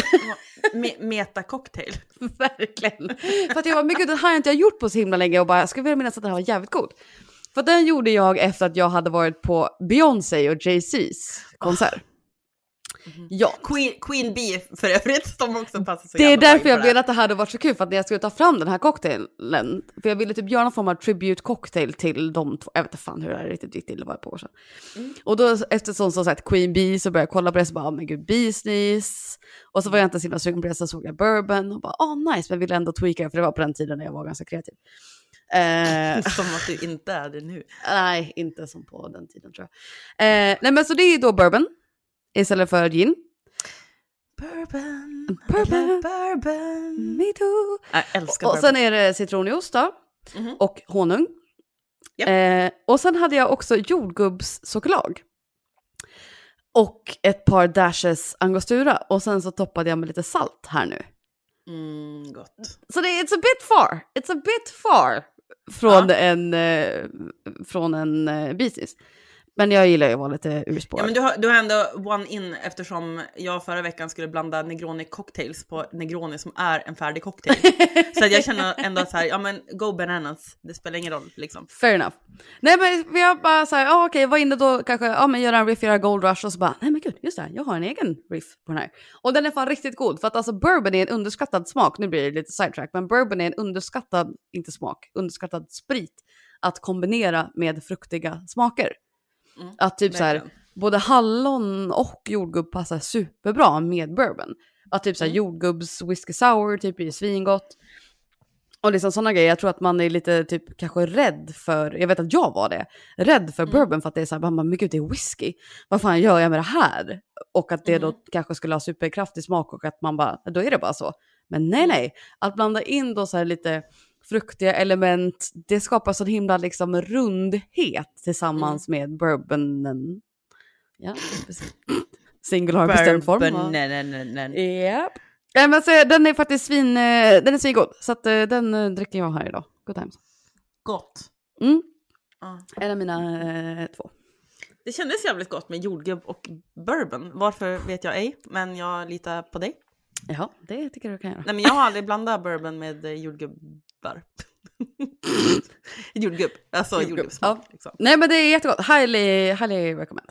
Me- meta cocktail. Verkligen. För att jag var, gud den här har inte jag gjort på så himla länge och bara, jag skulle vilja minnas att den här var jävligt god. För den gjorde jag efter att jag hade varit på Beyoncé och Jay-Z's konsert. Mhm. Ja, Queen, Queen Bee för övrigt, de också passar så det är därför jag det ville att det hade varit så kul, för att när jag skulle ta fram den här cocktailen, för jag ville typ göra någon form av tribute cocktail till de två, jag vet inte fan hur det här riktigt gick till, det var ett par år sedan. Mm. Och då eftersom som sagt Queen Bee så började jag kolla på det, så bara, oh, men gud, business. Och så var jag inte så himla sugen på det, så såg jag bourbon och bara, oh nice, men ville ändå tweaka, för det var på den tiden när jag var ganska kreativ. Eh, Som att du inte är det nu. nej, inte som på den tiden tror jag. Eh, nej men så det är då bourbon istället för gin. Bourbon, Bourbon. Bourbon. Me too. Jag älskar Och bourbon. sen är det citronjuice då. Mhm. Och honung. Japp. Eh, och sen hade jag också jordgubbssockerlag. Och ett par dashes angostura. Och sen så toppade jag med lite salt här nu. Mm, gott. Så det är it's a bit far. It's a bit far från Ja. en, eh, från en eh, business. Men jag gillar ju att vara lite urspårad. Ja, men du har, du har ändå one in eftersom jag förra veckan skulle blanda Negroni cocktails på Negroni som är en färdig cocktail. så jag känner ändå att så här, ja men go bananas, det spelar ingen roll liksom. Fair enough. Nej men vi har bara såhär, ja okej, var inne då kanske, ja men göra en riff, göra Gold Rush och så bara, nej men gud, just det, jag har en egen riff på den här. Och den är fan riktigt god, för att alltså bourbon är en underskattad smak, nu blir det lite sidetrack, men bourbon är en underskattad, inte smak, underskattad sprit att kombinera med fruktiga smaker. Mm, Att typ så här, både hallon och jordgubb passar superbra med bourbon. Att typ så här Mm. jordgubbs whisky sour typ är svingott. Och liksom sådana grejer, jag tror att man är lite typ kanske rädd för, jag vet att jag var det, rädd för Mm. bourbon för att det är så här, man men gud det är whisky, vad fan gör jag med det här? Och att det då Mm. kanske skulle ha superkraftig smak och att man bara, då är det bara så. Men nej Mm. nej, att blanda in då så här lite fruktiga element, det skapar sån himla liksom rundhet tillsammans Mm. med bourbonen. Ja, precis. Single har bestämd form. Japp. Nej, men så, den är faktiskt svin, eh, den är svingod, så att, eh, den eh, dricker jag här idag. Good times. Gott. Mm. Ja. En av mina eh, två. Det kändes jävligt gott med jordgubb och bourbon. Varför vet jag ej, men jag litar på dig. Jaha, det tycker jag du kan göra. Nej, men jag har aldrig blandat bourbon med eh, jordgubbar. Jordgubb, alltså Jordgubb, jordgubbssmak. ja. Liksom. Nej men det är jättegott, highly, highly recommend.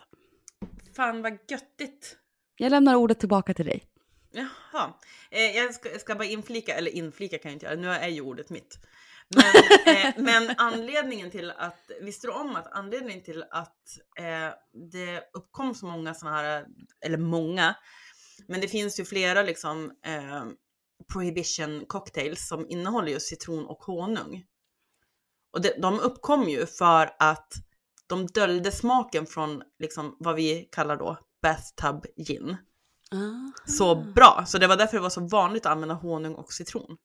Fan vad göttigt. Jag lämnar ordet tillbaka till dig. Jaha. Eh, jag, ska, ska bara inflika, eller inflika kan jag inte göra, nu är ju ordet mitt. Men, eh, men anledningen till att, visste du om att anledningen till att eh, det uppkom så många sådana här, eller många, men det finns ju flera liksom eh, prohibition cocktails som innehåller just citron och honung. Och de uppkom ju för att de döljde smaken från liksom vad vi kallar då bathtub gin så bra. Så det var därför det var så vanligt att använda honung och citron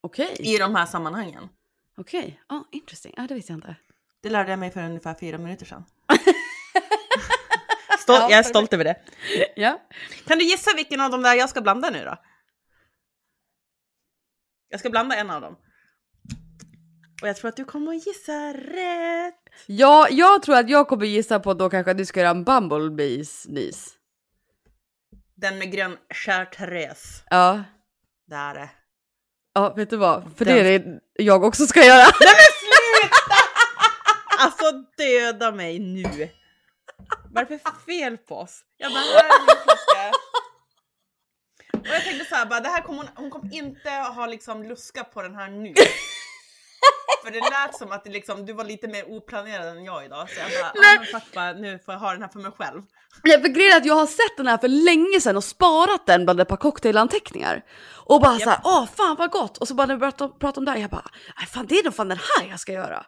Okej, i de här sammanhangen. okej. Ja, interesting. Ja, det visste jag inte. Det lärde jag mig för ungefär fyra minuter sedan. Stol- Ja, jag är stolt över det. Ja. Kan du gissa vilken av de där jag ska blanda nu då? Jag ska blanda en av dem. Och jag tror att du kommer att gissa rätt. ja, jag tror att jag kommer gissa på då kanske att du ska göra en Bumblebees nys. Den med grön chartreuse. Ja. Det är det. Ja, vet du vad? För Den- det är det jag också ska göra. Alltså döda mig nu. Vad är det för fel på oss? Jag bara, här är min flaska. Och jag tänkte så här, bara, det här kommer hon, hon kommer inte ha liksom luska på den här nu. För det lät som att det liksom, du var lite mer oplanerad än jag idag. Så jag bara, ah, fuck bara, nu får jag ha den här för mig själv. Ja, grejen är att jag har sett den här för länge sedan och sparat den bland ett par cocktailanteckningar. Och bara såhär, åh fan vad gott! Och så bara när vi började prata om det här, jag bara, fan det är nog fan den här jag ska göra.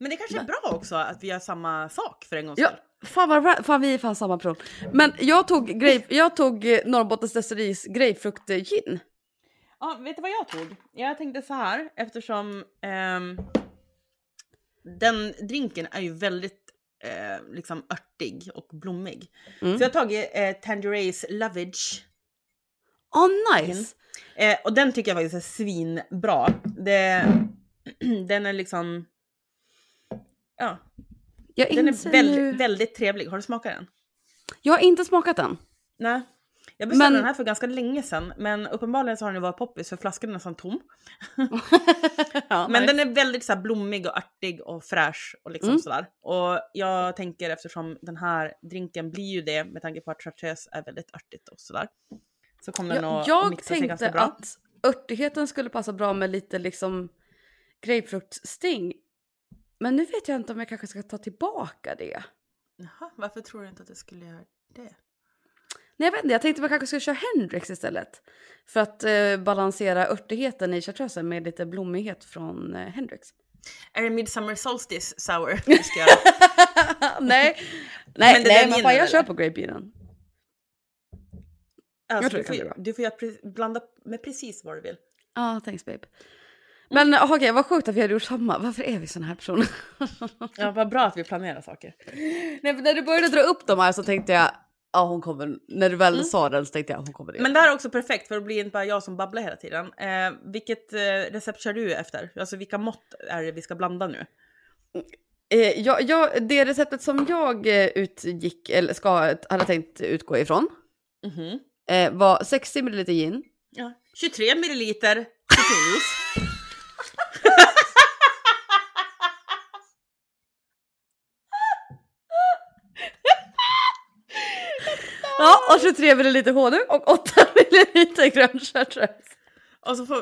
Men det kanske är bra också att vi gör samma sak för en gångs Ja, skull. Fan vad fan vi är fan samma person. Men jag tog, grape, jag tog eh, Norrbottens Destilleris grapefrukt eh, gin. Ja, vet du vad jag tog? Jag tänkte så här eftersom ehm, den drinken är ju väldigt eh, liksom örtig och blommig. Mm. Så jag har tagit eh, Tangerays Lovage Åh nice! eh, och den tycker jag faktiskt är svinbra. Det, den är liksom, ja, Jag den är väldigt, nu... väldigt trevlig. Har du smakat den? Jag har inte smakat den. Nej. Jag beställde Men- den här för ganska länge sedan, men uppenbarligen så har den varit poppis för flaskan är nästan tom. ja, Men nice. den är väldigt så blommig och artig och fräsch och liksom Mm. sådär. Och jag tänker eftersom den här drinken blir ju det med tanke på att chartreuse är väldigt örtigt och sådär. Så kommer den jag, att jag mixa sig ganska tänkte bra. att örtigheten skulle passa bra med lite liksom grapefruktsting. Men nu vet jag inte om jag kanske ska ta tillbaka det. Jaha, varför tror du inte att det skulle göra det? Nej jag vet inte, jag tänkte man kanske skulle köra Hendrix istället. För att eh, balansera örtigheten i chartreusen med lite blommighet från eh, Hendrix. Är det Midsummer Solstice Sour vi ska göra? nej, nej, Men nej men fan jag kör på grape ginen. Alltså, tror du, det kan får, bli bra. du får blanda med precis vad du vill. Ja, ah, thanks babe. Men mm. okej, vad sjukt att vi hade gjort samma. Varför är vi såna här personer? Ja, vad bra att vi planerar saker. Nej, för när du började dra upp de här så tänkte jag, ja hon kommer, när du väl sa den så tänkte jag hon kommer det. Men det här är också perfekt för då blir det inte bara jag som babblar hela tiden. Eh, vilket eh, recept kör du efter? Alltså vilka mått är det vi ska blanda nu? Eh, jag, jag, det receptet som jag eh, utgick, eller ska, hade tänkt utgå ifrån Mhm. eh, var 60 ml gin, Ja. 23 milliliter citronjuice. Och 23 ml honung och 8 ml grön chartreuse. Och så får...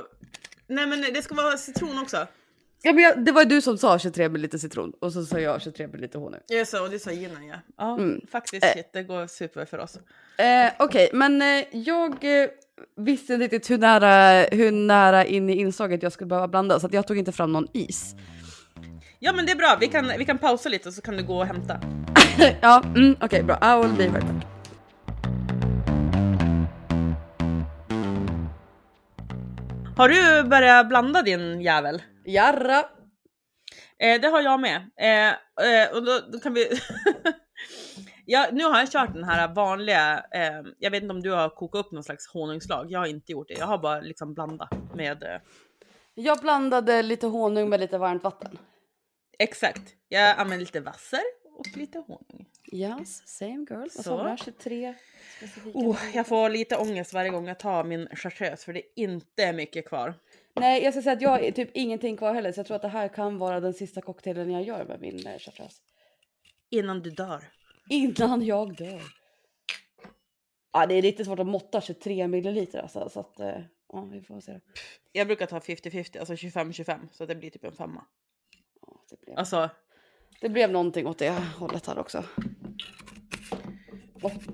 Nej men det ska vara citron också. Ja, men jag, det var ju du som sa 23 ml citron och så sa jag 23 ml honung. Ja, så, och det sa ginen ja. Ja, Mm. faktiskt Eh. shit, det går super för oss. Eh, Okej, men eh, jag... Eh, visste inte riktigt hur nära, hur nära in i inslaget jag skulle behöva blanda så att jag tog inte fram någon is. Ja men det är bra, vi kan, vi kan pausa lite så kan du gå och hämta. ja, mm, okej bra. I will be right back. Har du börjat blanda din jävel? Jarra! Eh, det har jag med. Eh, eh, och då, då kan vi... ja, nu har jag kört den här vanliga, eh, jag vet inte om du har kokat upp någon slags honungslag, jag har inte gjort det. Jag har bara liksom blandat med... Eh, Jag blandade lite honung med lite varmt vatten. exakt, jag använder lite vasser och lite honung. Yes, same girl. Vad Så. sa du där? 23 specifika. Oh, jag får lite ångest varje gång jag tar min chartreuse för det är inte mycket kvar. Nej, jag ska säga att jag är typ ingenting kvar heller så jag tror att det här kan vara den sista cocktailen jag gör med min eh, chartreuse. Innan du dör. Innan jag dör. Ja, det är lite svårt att måtta 23 milliliter alltså, så att eh, ja, vi får se. då. Jag brukar ta 50-50, alltså 25-25 så det blir typ en femma. Ja, det, blev, Alltså, det blev någonting åt det hållet här också.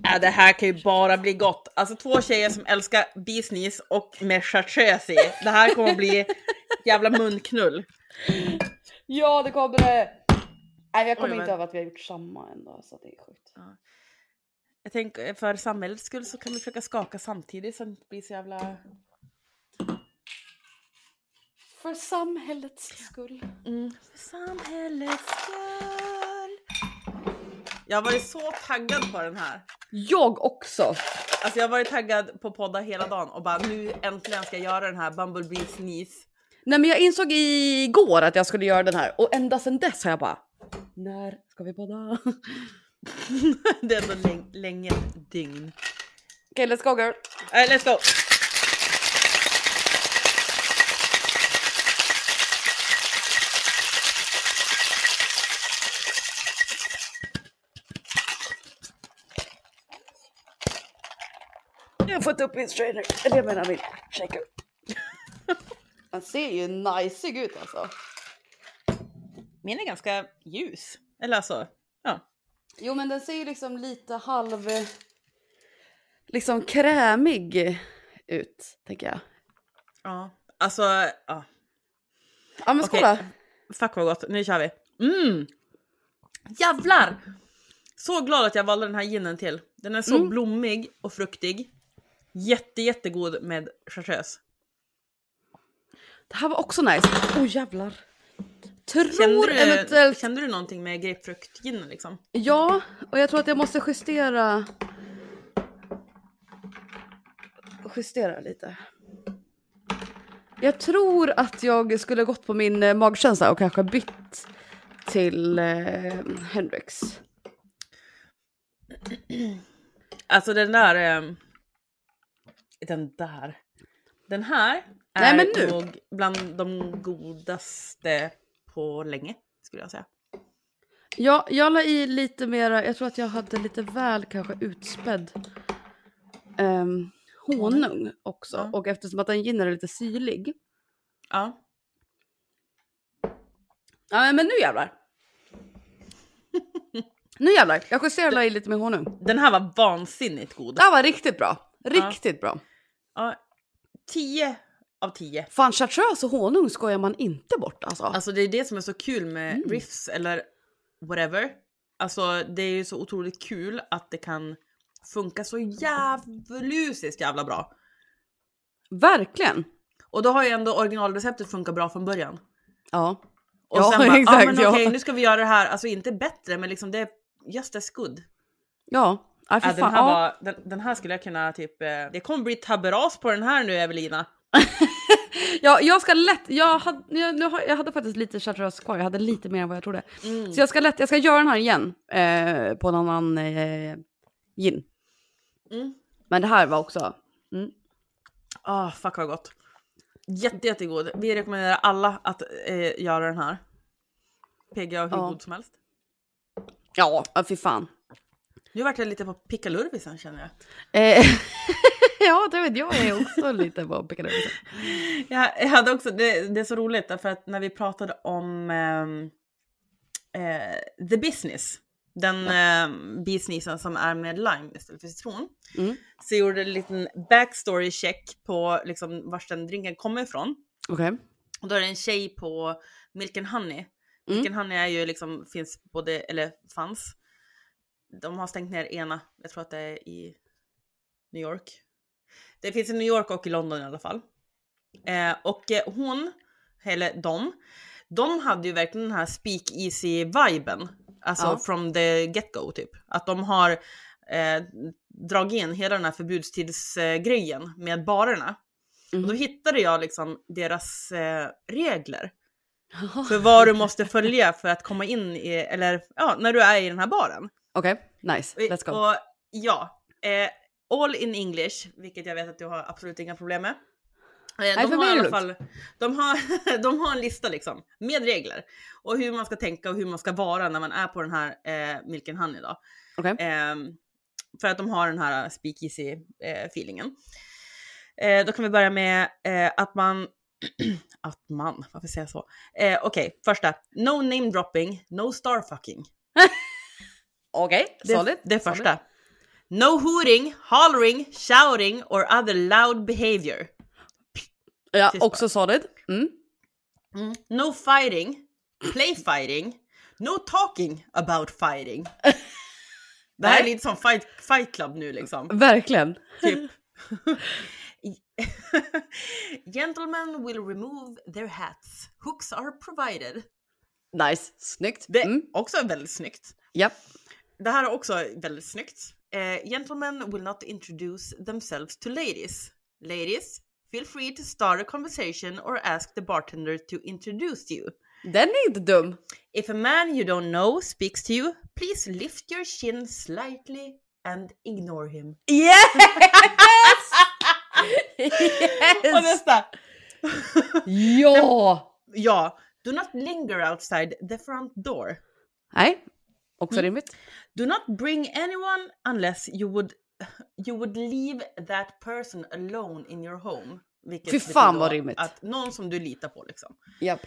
äh, det här kan ju bara bli gott. Alltså två tjejer som älskar business och med chartreuse i. Det här kommer att bli jävla munknull. Ja, det kommer det! Nej, jag kommer Oj, inte men- över att vi har gjort samma ändå, så det är sjukt. Jag tänker för samhällets skull så kan vi försöka skaka samtidigt så det inte blir så jävla... För samhällets skull. Mm. För samhällets skull. Jag har varit så taggad på den här. Jag också! Alltså jag har varit taggad på podda hela dagen och bara nu äntligen ska jag göra den här Bumblebee sneeze. Nej men jag insåg igår att jag skulle göra den här och ända sedan dess har jag bara När ska vi podda? det är ändå läng- länge ett dygn. Okej, let's go girl. Eh, let's go! Jag har fått upp min strainer. Eller jag menar min shaker. Han ser ju najsig ut alltså. Min är ganska ljus. Eller alltså, ja. Jo men den ser ju liksom lite halv... Liksom krämig ut, tänker jag. ja. Alltså, ja. Ja men Okej. skål då. Fuck vad gott, nu kör vi. Mm! Jävlar! Så glad att jag valde den här ginen till. Den är så Mm. blommig och fruktig. Jätte jättegod med chartreuse. Det här var också nice. Åh oh, jävlar. Tror Kände du, eventuellt... kände du någonting med grapefruktginen liksom? Ja, och jag tror att jag måste justera... Justera lite. Jag tror att jag skulle gått på min eh, magkänsla och kanske bytt till eh, Hendrix. Alltså den där... ehm, den där. Den här är Nej, nog bland de godaste på länge, skulle jag säga. Ja, jag la i lite mera, jag tror att jag hade lite väl kanske utspädd ehm, honung också. Ja. Och eftersom att den gin är lite syrlig. Ja. Ja men nu jävlar. nu jävlar, jag justerar och la i lite mer honung. Den här var vansinnigt god. Det här var riktigt bra. Riktigt bra. Ja, 10 av 10. Fan chartreuse och honung skojar man inte bort alltså. Alltså det är det som är så kul med Mm. riffs eller whatever. Alltså det är ju så otroligt kul att det kan funka så jävlusiskt jävla bra. Verkligen. Och då har ju ändå originalreceptet funkat bra från början. Ja. Och Ja, sen bara, exakt, ah, men ja. okej nu ska vi göra det här, alltså inte bättre men liksom det är just as good. Ja. Ja, fy Ja, den, här var, den, den här skulle jag kunna typ, eh, det kommer bli tabberas på den här nu Evelina. ja, jag ska lätt, jag hade, jag, nu har, jag hade faktiskt lite chartreuse kvar, jag hade lite mer än vad jag trodde. Mm. Så jag ska lätt, jag ska göra den här igen eh, på en annan eh, gin. Mm. Men det här var också, Ah, fuck vad gott. Jätte, jättegod. Vi rekommenderar alla att eh, göra den här. PGA hur Ja. god som helst. ja, ja fy fan. Nu vart jag lite på pickalurvisen känner jag. Eh, ja, det vet jag är också lite på Piccadilly. jag. Jag hade också, det, det är så roligt därför att när vi pratade om ehm, eh, the business Den eh, bisnisen som är med lime istället för citron. Mm. Så jag gjorde en liten backstory check på liksom vart den drinken kommer ifrån. Okej. Och då är det en tjej på Milk and Honey. Mm. Milk and Honey är ju liksom, finns både, eller fanns. De har stängt ner ena, jag tror att det är i New York. Det finns i New York och i London i alla fall. Eh, och eh, hon, eller de, de hade ju verkligen den här speakeasy-viben. Alltså Ja. from the get-go typ. Att de har eh, dragit in hela den här förbudstidsgrejen med barerna. Mhm. Och då hittade jag liksom deras eh, regler för vad du måste följa för att komma in i, eller ja, när du är i den här baren. Okej, nice. Let's go. Och ja, eh, all in English, vilket jag vet att du har absolut inga problem med. Eh, för de, har i alla fall, de, har, de har en lista liksom med regler och hur man ska tänka och hur man ska vara när man är på den här eh, Milk and Honey då. Okej. Ehm, för att de har den här speakeasy eh, feelingen. Eh, då kan vi börja med eh, att man, att man, varför säger jag så? Eh, Okej, första. No name dropping, no star fucking. Okej, Det, solid. det solid. första. No hooting, hollering, shouting or other loud behavior. Ja, Tyst också solid. Mm. Mm. No fighting, play fighting, no talking about fighting. Det här är lite som fight, fight club nu liksom. Verkligen. Typ. Gentlemen will remove their hats. Hooks are provided. Nice. Snyggt. Det är Mm. också väldigt snyggt. Ja. Det här är också väldigt snyggt. Eh, gentlemen will not introduce themselves to ladies. Ladies, feel free to start a conversation or ask the bartender to introduce you. Den är inte dum. If a man you don't know speaks to you, please lift your chin slightly and ignore him. Yes! Och yes! nästa! Ja! Ja, do not linger outside the front door. Nej, också Mm. rimligt. Do not bring anyone unless you would you would leave that person alone in your home. Vilket Fy fan vad rimligt. Att någon som du litar på liksom. Japp.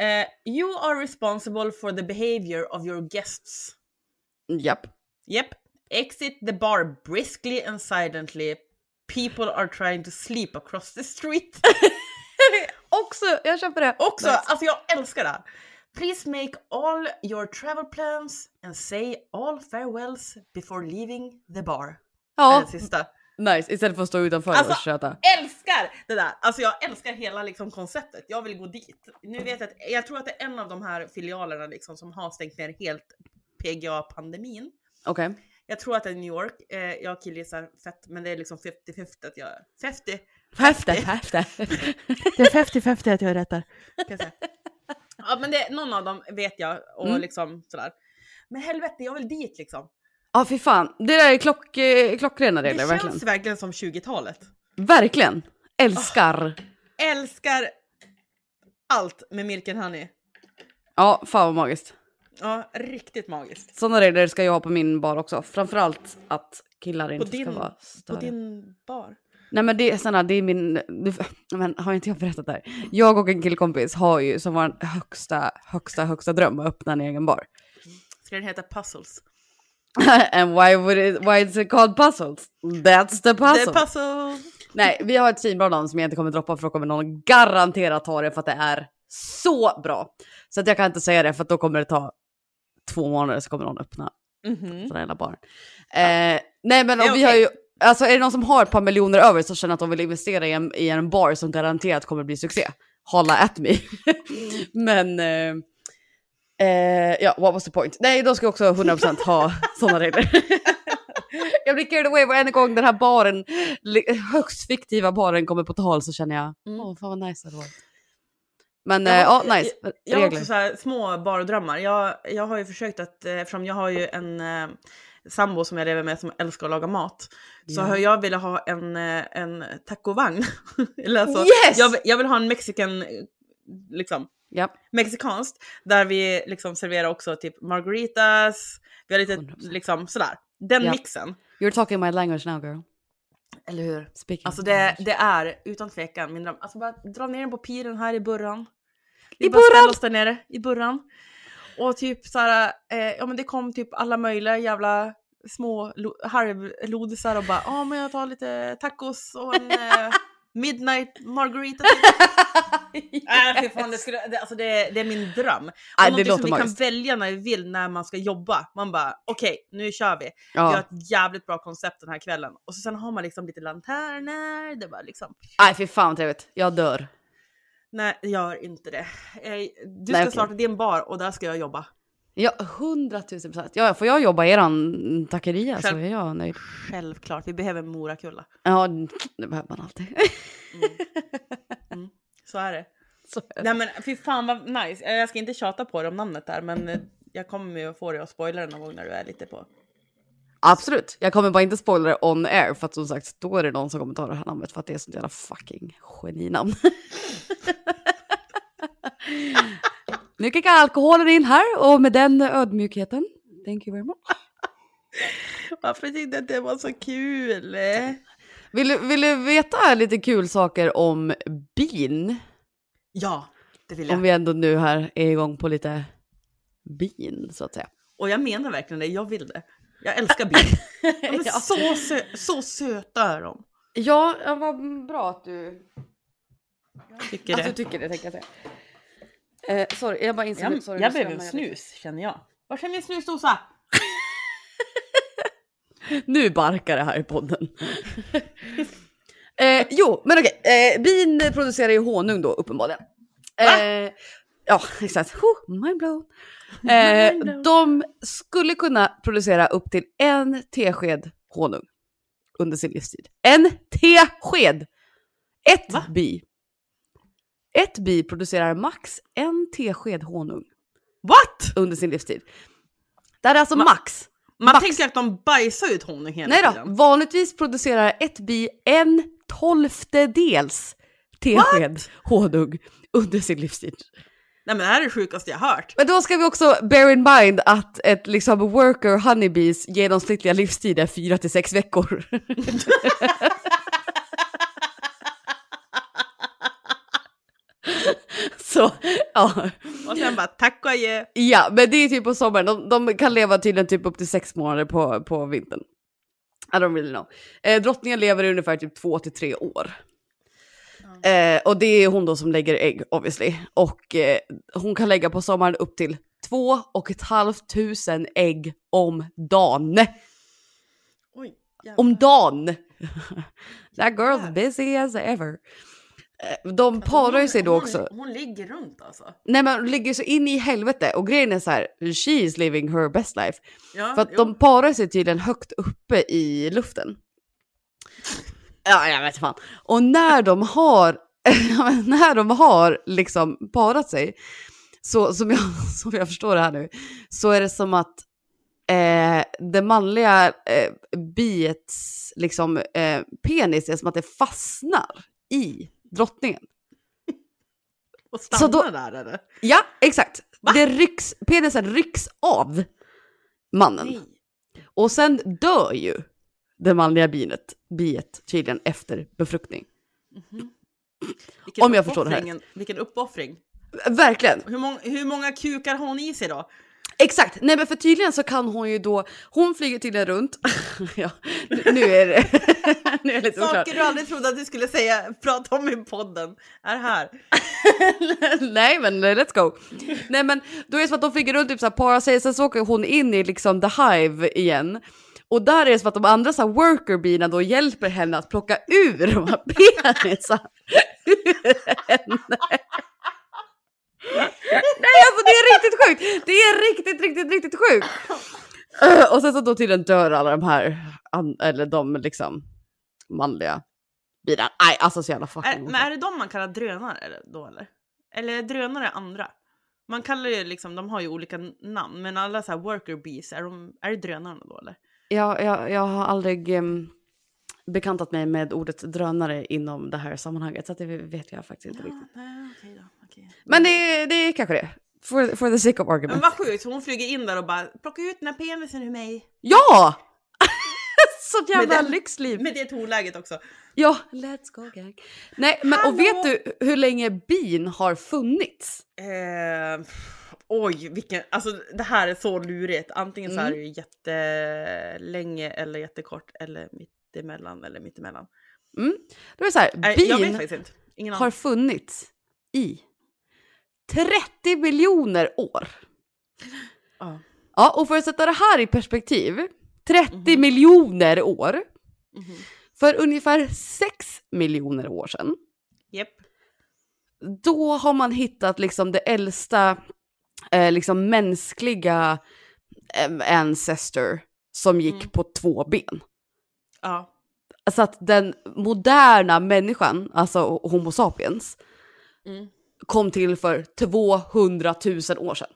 Eh, you are responsible for the behavior of your guests. Japp. Yep. Exit the bar briskly and silently. People are trying to sleep across the street. Också, jag köper det. Också, Nice. alltså jag älskar det här. Please make all your travel plans and say all farewells before leaving the bar. Ja, Den sista. nice. Istället för att stå utanför Alltså- och köta. älskar det där! Alltså jag älskar hela liksom konceptet. Jag vill gå dit. Nu vet jag att, jag tror att det är en av de här filialerna liksom som har stängt ner helt PGA-pandemin. Okej. Jag tror att det är New York. Eh, jag killgissar fett, men det är liksom 50-50 att jag... 50! Häfte, häfte. Det är 50-50 att jag är rätt där. Ja men det, någon av dem vet jag och Mm. liksom sådär. Men helvete, jag vill dit liksom. Ja, fy fan. Det där är klock, eh, klockrena Det regler, känns verkligen. verkligen som 20-talet. Verkligen. Älskar. Älskar allt med Milk and Honey. Ja, fan vad magiskt. Ja, riktigt magiskt. Sådana regler ska jag ha på min bar också. Framförallt att killar inte din- ska vara På störiga. din bar. Nej men det är såna, det är min, du, men har inte jag berättat det här? Jag och en killkompis har ju som vår högsta, högsta, högsta dröm att öppna en egen bar. Ska den heta Puzzles? And why would it, why is it called puzzles? That's the puzzle. The puzzle! Nej, vi har ett svinbra namn som jag inte kommer droppa för då kommer någon garanterat ta det för att det är så bra. Så att jag kan inte säga det för att då kommer det ta två månader så kommer någon öppna Mhm. den här hela baren. Eh, nej men och Ja, vi har okej. ju, alltså är det någon som har ett par miljoner över så känner att de vill investera i en, i en bar som garanterat kommer bli succé. Hålla at me. men eh, eh, ja, what was the point? Nej, då ska jag också 100% ha sådana regler. jag blir carried away varje gång den här baren, högst fiktiva baren kommer på tal så känner jag, åh Mm. fan vad nice det var. Men Jag eh, har- ja, nice. Jag har Regler. också så här små bardrömmar. Jag, jag har ju försökt att, eh, eftersom jag har ju en eh, sambo som jag lever med som älskar att laga mat. Så Ja. har jag velat ha en, eh, en tacovagn. Eller alltså, Yes! jag, jag vill ha en mexican, liksom, Ja. mexikanskt. Där vi liksom serverar också typ margaritas, vi har lite 100%. liksom sådär. Den Ja. mixen. You're talking my language now girl. Eller hur? Speaking Alltså det, det är utan tvekan min dröm. Alltså bara dra ner den på piren här i burran. I burran? ställa oss där nere i burran. Och typ så här, eh, ja men det kom typ alla möjliga jävla små lo- halvlodisar och bara ja men jag tar lite tacos och en eh, midnight margarita. Nej fy fan, det, skulle, det, alltså det, det är min dröm. Och Nej, det låter som vi kan välja när vi vill när man ska jobba. Man bara okej, nu kör vi. Vi har Ja. ett jävligt bra koncept den här kvällen. Och så sen har man liksom lite lanterner. Det var liksom, Nej fy fan vad trevligt, jag dör. Nej gör inte det. Eh, Du ska Nej, okej. starta din bar och där ska jag jobba. Ja, hundratusen procent. Ja, får jag jobba i eran taqueria så Själv- är jag nöjd. Självklart, vi behöver Morakulla. Ja, det behöver man alltid. Mm. Så är det. Så är det. Nej men fy fan vad nice. Eh, Jag ska inte tjata på dig om namnet där men eh, jag kommer ju att få dig att spoila det någon gång när du är lite på. Absolut. Jag kommer bara inte spoila det on air för att som sagt då är det någon som kommer ta det här namnet för att det är sånt jävla fucking geninamn. nu kickar alkoholen in här och med den ödmjukheten. Thank you very much. Varför tyckte jag att det var så kul? Vill du, vill du veta lite kul saker om bin? Ja, det vill jag. Om vi ändå nu här är igång på lite bin så att säga. Och jag menar verkligen det, jag vill det. Jag älskar bin. De är Ja. så, sö- så söta är de. Ja, vad bra att du, Tycker att du det. tycker det tänker jag säga. Eh, sorry, jag bara insåg Jag, sorry, jag behöver en snus känner jag. Var är min snusdosa? Nu barkar det här i podden. eh, jo, men okej. Eh, bin producerar ju honung då uppenbarligen. Eh, ja, exakt. Oh, mind blown. Eh, Mind blown. de skulle kunna producera upp till en tesked honung under sin livstid. En tesked! Ett Va? bi. Ett bi producerar max en tesked honung What? under sin livstid. Det här är alltså Ma- max. Man Max. tänker att de bajsar ut honung hela Nej då, tiden. vanligtvis producerar ett bi en tolftedels tesked honung under sin livstid. Nej men det här är det sjukaste jag hört. Men då ska vi också bear in mind att ett liksom worker honeybees genomsnittliga livstid är 4 till 6 veckor. Så, ja. Och sen bara tack och adjö. Ja, men det är typ på sommaren. De, de kan leva tydligen typ upp till sex månader på, på vintern. I don't really know. Eh, drottningen lever i ungefär typ två till tre år. Eh, och det är hon då som lägger ägg obviously. Och eh, hon kan lägga på sommaren upp till två och ett halvt tusen ägg om dagen. Oj, Om dagen! That girl's busy as ever. Eh, De parar ju sig då hon, också. Hon ligger runt alltså. Nej men hon ligger så in i helvete och grejen är så här, she is living her best life. Ja, För att jo. de parar sig tydligen högt uppe i luften. Ja, jag vet fan. Och när de har, när de har liksom parat sig, så som jag, som jag förstår det här nu, så är det som att eh, det manliga eh, biets liksom, eh, penis är som att det fastnar i drottningen. Och stannar då- där eller? Ja, exakt. Va? Det rycks, penisen rycks av mannen. Nej. Och sen dör ju det manliga biet, biet tydligen efter befruktning. Vilken Om jag förstår det här. Vilken uppoffring. Verkligen. Hur många, hur många kukar har hon i sig då? Exakt. Nej men för tydligen så kan hon ju då, hon flyger tydligen runt. ja, nu är det, nu är det lite oklart. Saker du aldrig trodde att du skulle säga, prata om i podden, är här. Nej men let's go. Nej men då är det som att de flyger runt typ såhär parar sig, sen så åker hon in i liksom the hive igen. Och där är det som att de andra så här workerbina då hjälper henne att plocka ur de här penisarna ur henne. Nej alltså det är riktigt sjukt! Det är riktigt, riktigt, riktigt sjukt! Och sen så då tydligen dör alla de här, eller de liksom manliga bilarna. Nej alltså så jävla fucking Är, men är det de man kallar drönare då eller? Eller är drönare andra? Man kallar ju liksom, de har ju olika namn, men alla så här worker bees, är, de, är det drönarna då eller? Jag, jag, jag har aldrig em, bekantat mig med ordet drönare inom det här sammanhanget, så att det vet jag faktiskt inte riktigt. nej, okej då. okej. Men det, det är kanske det. For, for the sake of Men argument. vad sjukt, så hon flyger in där och bara plocka ut den här penisen ur mig. Ja! Sånt jävla Med den- lyxliv. Med det tonläget också. Ja, let's go gang. Nej, men och Hallå? vet du hur länge bin har funnits? Eh, Oj, vilken, alltså det här är så lurigt. Antingen så är Mm. det ju jättelänge eller jättekort eller mittemellan eller mittemellan. Är det så här, Nej, jag vet bin. Ingen har funnits i 30 miljoner år. Ja. Ja, och för att sätta det här i perspektiv, 30 Mhm. miljoner år, Mhm. för ungefär 6 miljoner år sedan, Japp. då har man hittat liksom det äldsta eh, liksom mänskliga eh, ancestor som gick Mm. på två ben. Ja. Alltså att den moderna människan, alltså Homo sapiens, Mm. kom till för 200 000 år sedan.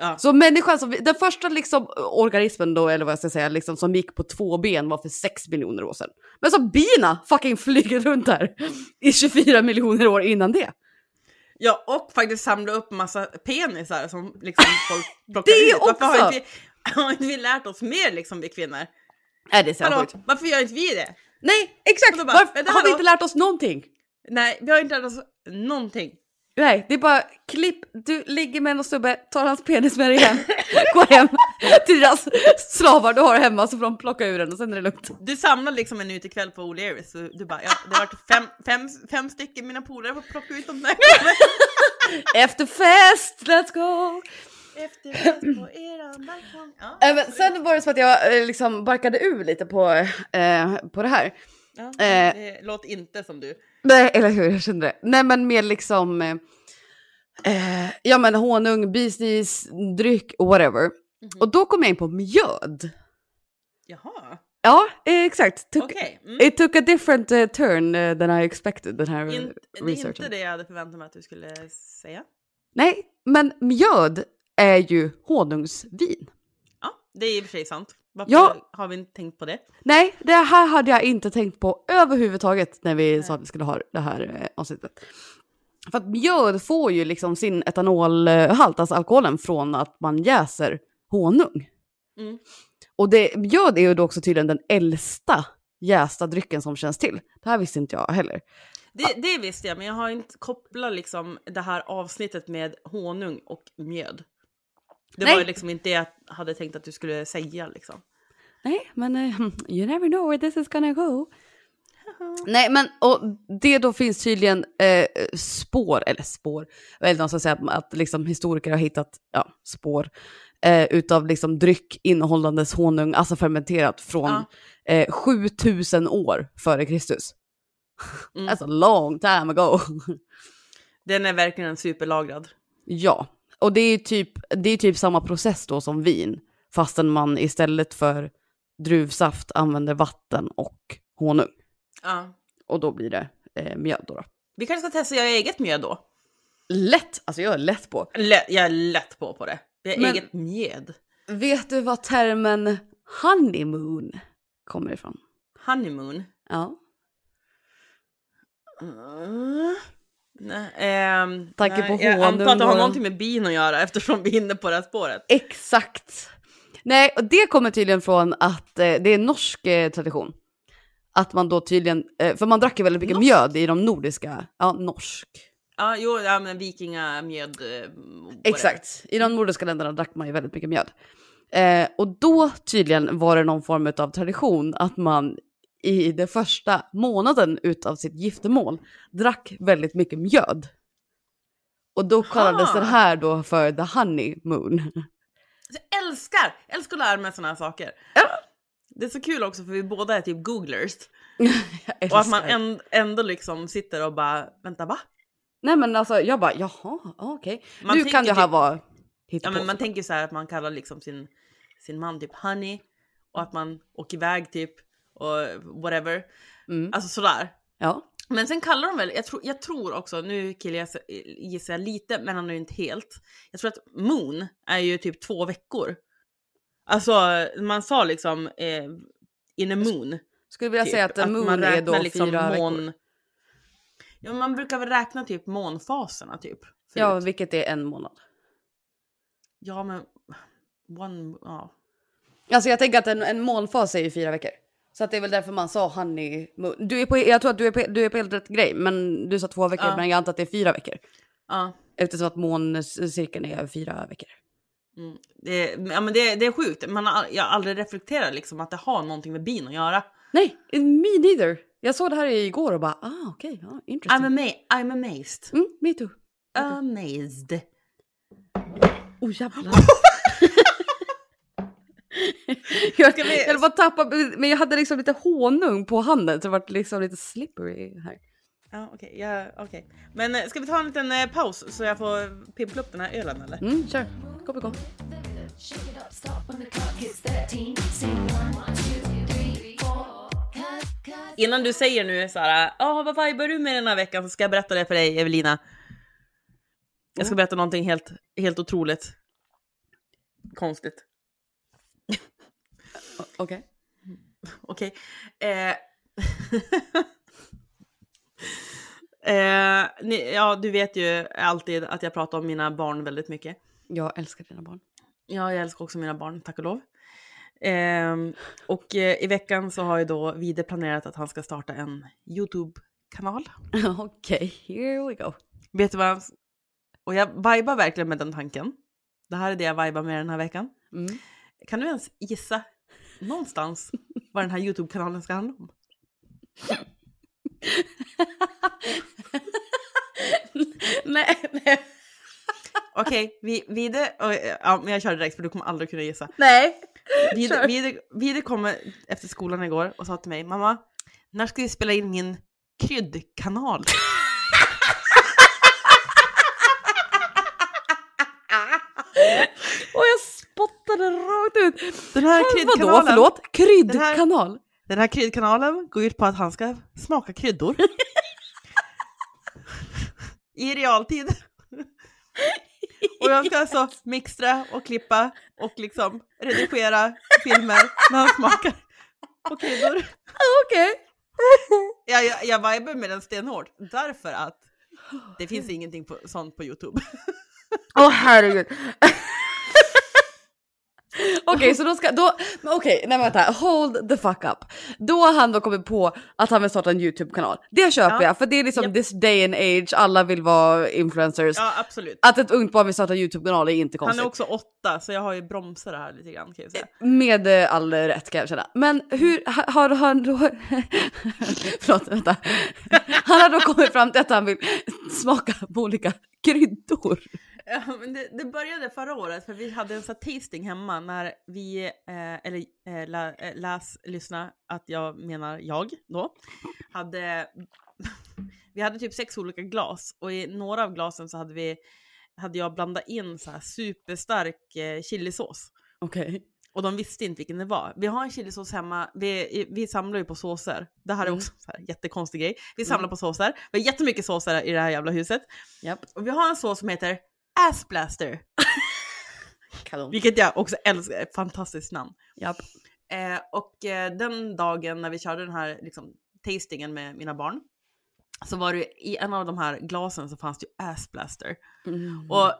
Ja. Så människan, som, den första liksom organismen då, eller vad jag ska säga, liksom, som gick på två ben var för 6 miljoner år sedan. Men så bina fucking flyger runt här i 24 miljoner år innan det. Ja, och faktiskt samla upp massa penisar som liksom folk plockar Det ut. Varför har också! inte, vi, har inte vi lärt oss mer liksom vi kvinnor? Nej, det är så Hallå, sjukt. varför gör inte vi det? Nej, exakt! Bara, Varför har vi hallå? inte lärt oss någonting? Nej, vi har inte lärt oss någonting. Nej, det är bara klipp, du ligger med en snubbe, tar hans penis med dig igen, går hem till deras slavar du har hemma så får de plocka ur den och sen är det lugnt. Du samlar liksom en utekväll på O'Learys så du bara, ja, det har varit fem, fem, fem stycken mina polare får plocka ut dem där. Efter fest, let's go! Efter fest på eran balkong. Ja, Äh, sen var det så att jag eh, liksom barkade ur lite på, eh, på det här. ja, eh, det låter inte som du. Nej, eller hur, jag kände det. Nej, men mer liksom, eh, eh, ja men honung, business, dryck, whatever. Mhm. Och då kom jag in på mjöd. Jaha, Ja, eh, exakt. Took, okej. Mm. It took a different eh, turn eh, than I expected, den här In- Det är researchen. inte det jag hade förväntat mig att du skulle säga. Nej, men mjöd är ju honungsvin. Ja, det är i och för sig sant. Varför Ja. har vi inte tänkt på det? Nej, det här hade jag inte tänkt på överhuvudtaget när vi sa att vi skulle ha det här avsnittet. För att mjöd får ju liksom sin etanolhalt, alltså alkoholen, från att man jäser honung. Mm. Och det, mjöd är ju då också tydligen den äldsta jästa drycken som känns till. Det här visste inte jag heller. Det, det visste jag, men jag har inte kopplat liksom det här avsnittet med honung och mjöd. Det Nej. var ju liksom inte det jag hade tänkt att du skulle säga liksom. Nej, men eh, you never know where this is gonna go. Nej, men och det då finns tydligen eh, spår, eller spår, jag vet inte om jag ska säga att, att liksom historiker har hittat ja, spår eh, utav liksom dryck innehållandes honung, alltså fermenterat från Ja. eh, 7000 år före Kristus. Mm. That's a long time ago. Den är verkligen superlagrad. ja, och det är typ, det är typ samma process då som vin, fastän man istället för druvsaft använder vatten och honung. Ja. Och då blir det eh, mjöd då, då. Vi kanske ska testa att göra eget mjöd då? Lätt, alltså jag är lätt på. Lä- jag är lätt på på det. Vi har Men- eget mjöd. Vet du vad termen honeymoon kommer ifrån? Honeymoon. Ja. Mm. Nej, ehm, Tanke nej, på jag antar att det har någonting med bin att göra eftersom vi är inne på det här spåret. Exakt. Nej, och det kommer tydligen från att eh, det är norsk eh, tradition. Att man då tydligen, eh, för man drack ju väldigt mycket Norsk? mjöd i de nordiska, ja norsk. Ja, jo, ja men vikingamjöd. eh. Exakt, i de nordiska länderna drack man ju väldigt mycket mjöd. Eh, och då tydligen var det någon form av tradition att man i den första månaden utav sitt giftermål drack väldigt mycket mjöd. Och då kallades Ha. den här då för the honeymoon. Alltså, jag älskar, älskar att lära mig sådana här saker. Ja. Det är så kul också för vi båda är typ googlers. Och att man ändå liksom sitter och bara, vänta va? Nej men alltså jag bara jaha, okej. Man Nu kan det här typ- vara Ja, men man tänker så här att man kallar liksom sin, sin man typ honey och att man åker iväg typ och whatever. Mm. Alltså sådär. Ja. Men sen kallar de väl, jag tror, jag tror också, nu killar jag gissar jag lite men han är inte helt. Jag tror att moon är ju typ två veckor. Alltså man sa liksom eh, in a moon. Skulle vilja Typ, säga att en moon man är då liksom fyra veckor. Ja man brukar väl räkna typ månfaserna typ. Ja, förut. vilket är en månad. ja men... One, ja. Alltså jag tänker att en, en månfas är ju fyra veckor. Så att det är väl därför man sa honeymoon. Du är på, jag tror att du är på, du är på helt rätt grej, men du sa två veckor, Ja. men jag antar att det är fyra veckor. Ja. Eftersom att måncirkeln är över fyra veckor. Mm. Det, ja, men det, det är sjukt. Man har, jag har aldrig reflekterat liksom att det har någonting med bin att göra. Nej, me neither. Jag såg det här igår och bara, ah okej, ja, I'm, interesting. ama- I'm amazed. Mm, me too. Amazed. Oh jävlar. jag, Ska vi- jag att tappa, men jag hade liksom lite honung på handen så det var liksom lite slippery här. Ja, okej. ja, okej. Men eh, ska vi ta en liten eh, paus så jag får pimpla upp den här ölen eller? Mm, kör. Gå på Innan du säger nu Sara, ah, vad vibar du med den här veckan så ska jag berätta det för dig Evelina. Jag ska berätta någonting helt, helt otroligt konstigt. Okej. Okej. Eh. eh, ni, ja, du vet ju alltid att jag pratar om mina barn väldigt mycket. Jag älskar dina barn. Ja, jag älskar också mina barn, tack och lov. Ehm, och eh, i veckan så har ju då Vide planerat att han ska starta en YouTube-kanal. Okej, here we go. Vet du vad? han- Och jag vibar verkligen med den tanken. Det här är det jag vibar med den här veckan. Mm. Kan du ens gissa någonstans vad den här YouTube-kanalen ska handla om? nej, nej. Okej, vi, Vide, och, ja, men jag kör direkt för du kommer aldrig kunna gissa. Nej. Vide, Kör. Vide, Vide kommer efter skolan igår och sa till mig, mamma, när ska vi spela in min kryddkanal? Och jag spottade rakt ut. Den här Vadå, kryddkanalen, förlåt? Kryddkanal? Den här kryddkanalen går ut på att han ska smaka kryddor. I realtid. Och jag ska alltså mixtra och klippa och liksom redigera filmer när han smakar på kryddor. Okej. Jag, jag, jag vibar med den stenhårt därför att det finns ingenting på, sånt på Youtube. Åh herregud. Okej, så då ska, då, okej, nej men vänta, hold the fuck up. Då har han då kommit på att han vill starta en YouTube-kanal. Det köper Ja. jag, för det är liksom Japp. this day and age, alla vill vara influencers. Ja, absolut. Att ett ungt barn vill starta en YouTube-kanal är inte Han konstigt. är också åtta, så jag har ju bromsat det här lite grann kan jag säga. Med eh, all rätt kan jag känna. Men hur ha- har han då... Förlåt, vänta. Han har då kommit fram till att han vill smaka på olika kryddor. Ja, men det, det började förra året för vi hade en sån tasting hemma när vi, eh, eller eh, lä, eh, läs, lyssna, att jag menar jag då, hade, vi hade typ sex olika glas och i några av glasen så hade vi, hade jag blandat in så här superstark eh, chilisås. Okej. Och de visste inte vilken det var. Vi har en chilisås hemma, vi, vi samlar ju på såser. Det här är Mm. också en här jättekonstig grej. Vi samlar på såser. Vi har jättemycket såser i det här jävla huset. Japp. Och vi har en sås som heter Ass Blaster. Kanon. Vilket jag också älskar, ett fantastiskt namn. Japp. Eh, och eh, den dagen när vi körde den här liksom, tastingen med mina barn så var det i en av de här glasen så fanns det ju Ass Blaster. Mm. Och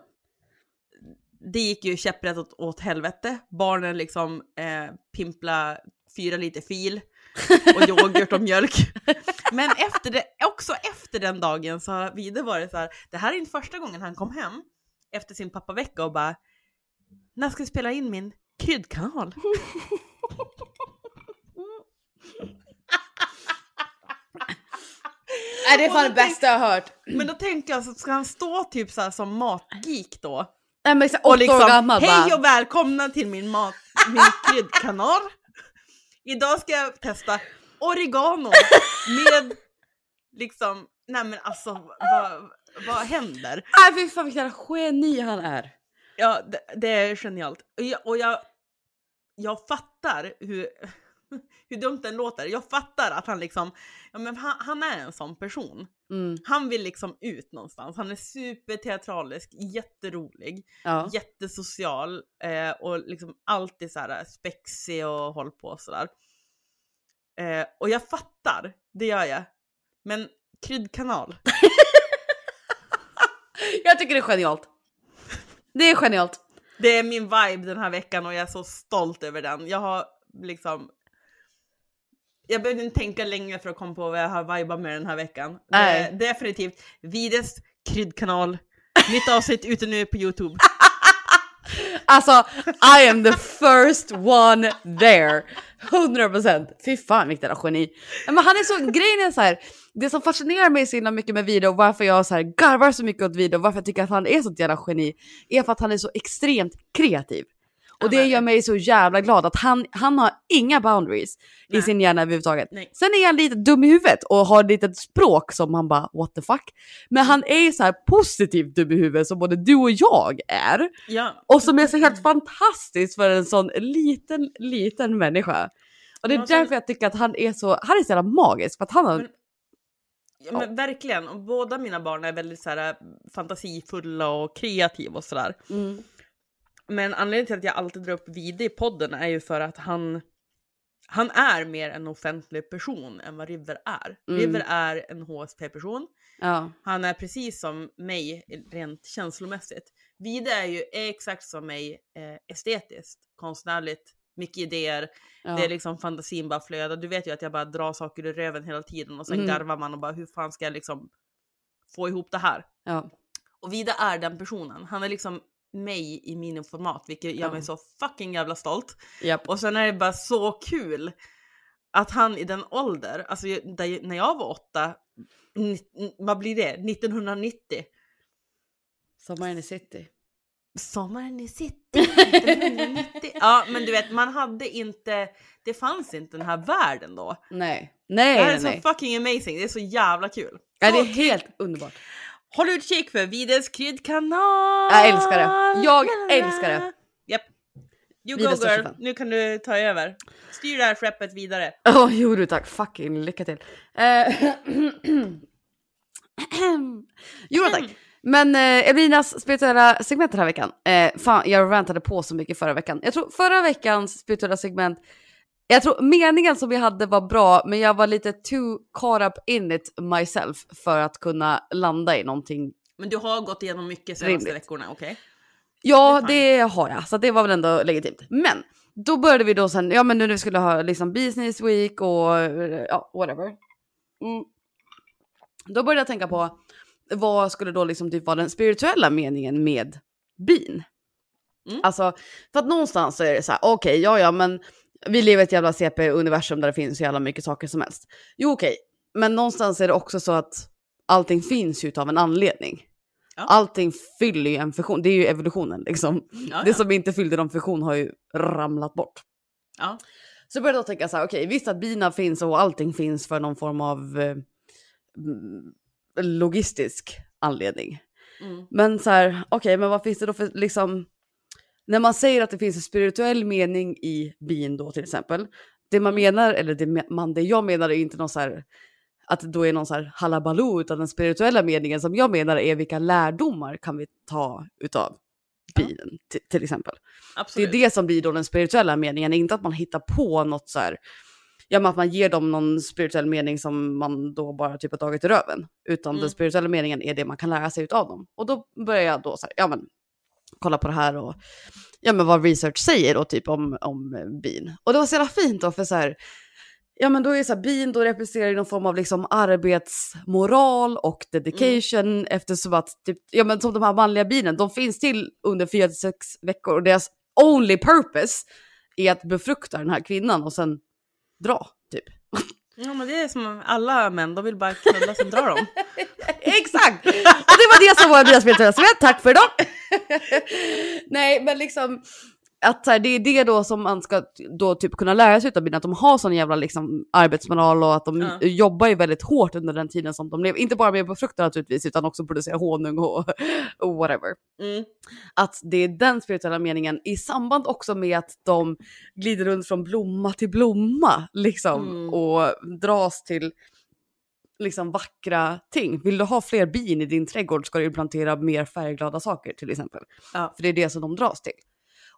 det gick ju käpprätt åt, åt helvete. Barnen liksom eh, pimpla fyra liter fil och yoghurt och mjölk. Men efter det, också efter den dagen så har Vide varit så här, det här är inte första gången han kom hem efter sin pappavecka och bara, när ska vi spela in min kryddkanal? Nej, det är fan det bästa jag har hört. Men då tänker jag, så ska han stå typ så här som matgeek då? Nej men så, Och åtta liksom, år gammal hej och välkomna till min mat, min kryddkanal. Idag ska jag testa oregano med liksom, nej men alltså vad, vad händer? Nej fy fan vilken geni han är. Ja, det, det är genialt. Och jag, och jag, jag fattar hur, hur dumt den låter. Jag fattar att han liksom, ja men han, han är en sån person. Mm, Han vill liksom ut någonstans. Han är superteatralisk, jätterolig, ja. jättesocial eh, och liksom alltid så här spexig och håll på sådär. Eh, och jag fattar, det gör jag. Men kryddkanal, Jag tycker det är genialt. Det är genialt. det är min vibe den här veckan och jag är så stolt över den. Jag har liksom jag behövde inte tänka länge för att komma på vad jag har vibat med den här veckan. Nej. Definitivt Vides kryddkanal Nytt avsnitt ute nu på Youtube. Alltså, I am the first one there. 100%. Fy fan vilket geni. Men han är så, grejen är så här, det som fascinerar mig så himla mycket med Video och varför jag så här garvar så mycket åt Video och varför jag tycker att han är så jävla geni är för att han är så extremt kreativ. Och det gör mig så jävla glad att han, han har inga boundaries i Nej. sin hjärna överhuvudtaget. Nej. Sen är han lite dum i huvudet och har ett litet språk som man bara what the fuck. Men han är så här positivt dum i huvudet som både du och jag är. Ja, Och som är så helt fantastiskt för en sån liten, liten människa. Och det är Ja, sen- därför jag tycker att han är så, han är så jävla magisk. För att han har, Men- ja men verkligen. Och båda mina barn är väldigt så här, fantasifulla och kreativa och sådär. mm, Men anledningen till att jag alltid drar upp Vide i podden är ju för att han, han är mer en offentlig person än vad River är. Mm. River är en HSP-person. ja, Han är precis som mig rent känslomässigt. Vide är ju exakt som mig eh, estetiskt, konstnärligt, mycket idéer. ja. Det är liksom fantasin bara flödar. Du vet ju att jag bara drar saker ur röven hela tiden och sen Mm. garvar man och bara hur fan ska jag liksom få ihop det här? ja. Och Vida är den personen. Han är liksom mig i miniformat, vilket gör mig så fucking jävla stolt. Japp. Och sen är det bara så kul att han i den ålder, alltså där, när jag var åtta, vad blir det? 1990? Sommaren i city. Sommaren i city 1990. ja, men du vet, man hade inte, det fanns inte den här världen då. Nej, Det nej, här är nej. så fucking amazing, det är så jävla kul. Ja, det är helt underbart. Håll utkik för Vides kryddkanal! Jag älskar det. Jag älskar det. Japp. You Vides go största girl, fan. nu kan du ta över. Styr det här skeppet vidare. Åh, jo du tack. Fucking lycka till. Eh, jo tack. Men eh, Evelinas spirituella segment den här veckan. Eh, fan, jag rantade på så mycket förra veckan. Jag tror förra veckans spirituella segment, jag tror meningen som vi hade var bra, men jag var lite too caught up in it myself för att kunna landa i någonting. Men du har gått igenom mycket senaste Rimligt. veckorna, okej? Ja, Det har jag, så det var väl ändå legitimt. Men då började vi då sen, ja men nu när vi skulle ha liksom business week och ja, whatever. Mm. Då började jag tänka på vad skulle då liksom typ vara den spirituella meningen med bin? Mm. Alltså, för att någonstans så är det så här, okej, ja ja men vi lever i ett jävla CP-universum där det finns så jävla mycket saker som helst. Jo okej, men någonstans är det också så att allting finns ju av en anledning. Ja. Allting fyller ju en funktion, det är ju evolutionen liksom. Ja, Det ja. som inte fyllde någon funktion har ju ramlat bort. ja. Så jag började då tänka så här, okej visst att bina finns och allting finns för någon form av eh, logistisk anledning. Mm. Men så här, okej men vad finns det då för liksom, när man säger att det finns en spirituell mening i bin då till exempel. Det man menar, eller det, man, det jag menar är inte någon så här, att det då är någon så här halabaloo, utan den spirituella meningen som jag menar är vilka lärdomar kan vi ta utav Ja. binen till, till exempel. Det är Absolut. det som blir då den spirituella meningen, inte att man hittar på något så här, ja men att man ger dem någon spirituell mening som man då bara typ har tagit i röven. Utan Mm. den spirituella meningen är det man kan lära sig utav dem. Och då börjar jag då så här, ja men kolla på det här och ja men vad research säger då typ om, om eh, bin. Och det var så jävla fint då för så här, ja men då är så här, bin då representerar någon form av liksom arbetsmoral och dedication eftersom att typ, ja men som de här manliga binen, de finns till under 4-6 veckor och deras only purpose är att befrukta den här kvinnan och sen dra typ. Ja, men det är som alla män, de vill bara knulla sen drar de. Exakt! Och det var det som var deras segment, tack för idag! Nej men liksom att så här, det är det då som man ska då typ kunna lära sig utav bina, att de har sån jävla liksom arbetsmoral och att de Ja. jobbar ju väldigt hårt under den tiden som de lever. Inte bara med att befrukta naturligtvis utan också producera honung och, och whatever. Mm. Att det är den spirituella meningen i samband också med att de glider runt från blomma till blomma liksom Mm. och dras till liksom vackra ting. Vill du ha fler bin i din trädgård ska du plantera mer färgglada saker till exempel. Ja. För det är det som de dras till.